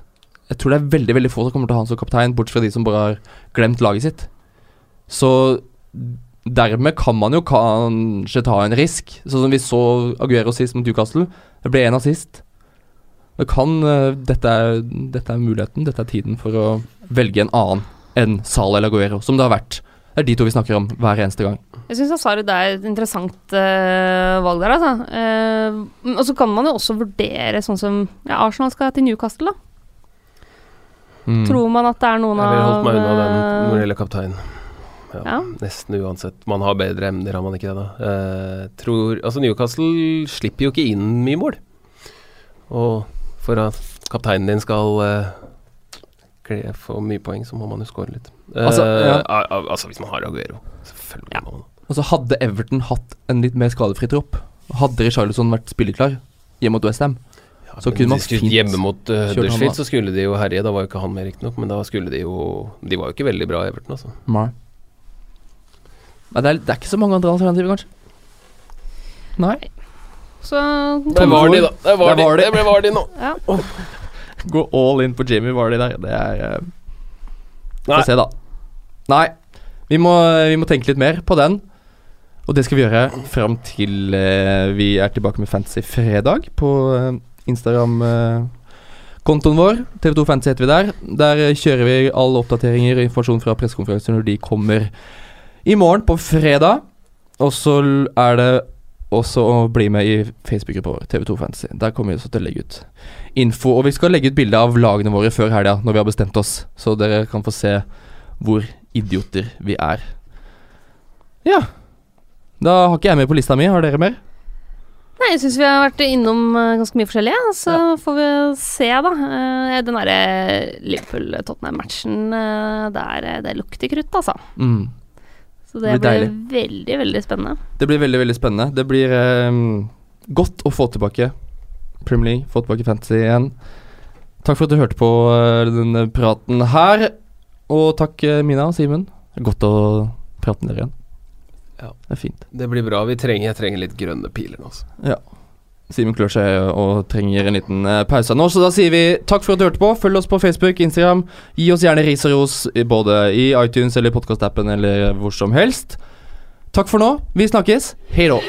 Speaker 1: Jeg tror det er veldig veldig få som kommer til å ha han som kaptein, bortsett fra de som bare har glemt laget sitt. Så dermed kan man jo kanskje ta en risk. Sånn som vi så Aguero sist mot Newcastle. Det ble en assist. Det kan eh, dette, er, dette er muligheten, dette er tiden for å velge en annen enn Salah eller Aguero, som det har vært. Det er de to vi snakker om hver eneste gang.
Speaker 2: Jeg syns Hazard er et interessant uh, valg der, altså. Uh, og så kan man jo også vurdere sånn som ja, Arsenal skal til Newcastle, da.
Speaker 1: Mm.
Speaker 2: Tror man at det er noen av
Speaker 3: Jeg ville holdt meg unna den
Speaker 2: eh,
Speaker 3: når det gjelder kaptein. Ja,
Speaker 2: Ja.
Speaker 3: Nesten uansett. Man har bedre emner, har man ikke det, da? Uh, tror, altså Newcastle slipper jo ikke inn mye mål. Og for at kapteinen din skal kle- få mye poeng, så må man jo score litt. Eh,
Speaker 1: Altså, ja.
Speaker 3: al- al- altså hvis man har Aguero. Selvfølgelig
Speaker 2: Ja.
Speaker 3: man
Speaker 1: Og så hadde Everton hatt en litt mer skadefri tropp, hadde Richarlison vært spilleklar hjemme mot Westham,
Speaker 3: ja,
Speaker 1: Så kunne man fint
Speaker 3: Hjemme mot uh. Huddersfield så skulle de jo herje. Da var jo ikke han med, riktignok, men da skulle de jo De var jo ikke veldig bra, Everton, altså.
Speaker 1: Nei. Men det er, det er ikke så mange andre alternativer, kanskje. Nei.
Speaker 2: Så
Speaker 3: Det var de, da. Det var
Speaker 1: Det
Speaker 3: de.
Speaker 1: var de.
Speaker 3: Det ble var de nå.
Speaker 2: ja.
Speaker 1: Gå all in på Jamie Vardi der. Det er eh,
Speaker 3: Nei.
Speaker 1: Få se, da. Nei. Vi må, vi må tenke litt mer på den. Og det skal vi gjøre fram til eh, vi er tilbake med Fantasy fredag på eh, Instagram-kontoen vår. TV2 Fantasy heter vi der. Der eh, kjører vi alle oppdateringer og informasjon fra pressekonferanser når de kommer i morgen, på fredag. Og så er det også å bli med i Facebook-gruppa vår, TV2 Fantasy. Der kommer vi også til å legge ut info. Og vi skal legge ut bilde av lagene våre før helga, når vi har bestemt oss. Så dere kan få se hvor idioter vi er. Ja. Da har ikke jeg mer på lista mi. Har dere mer?
Speaker 2: Nei, jeg syns vi har vært innom eh, ganske mye forskjellig, ja. så får vi se, da. Eh, Den derre Liverpool-Tottenham-matchen, der eh, det lukter krutt, altså.
Speaker 1: Mm.
Speaker 2: Så
Speaker 1: Det
Speaker 2: det
Speaker 1: blir
Speaker 2: blir veldig, veldig spennende.
Speaker 1: Det blir veldig, veldig spennende. Det blir um, godt å få tilbake Premier League, få tilbake Fantasy igjen. Takk for at du hørte på eh, denne praten her. Og takk, eh, Mina og Simen. Godt å prate med dere igjen.
Speaker 3: Ja.
Speaker 1: Det er fint.
Speaker 3: Det blir bra. Vi trenger, jeg trenger litt grønne piler nå. Altså.
Speaker 1: Simen klør seg og trenger en liten eh, pause nå, så da sier vi takk for at du hørte på. Følg oss på Facebook, Instagram. Gi oss gjerne ris og ros både i iTunes eller podkastappen eller hvor som helst. Takk for nå. Vi snakkes. Hei då.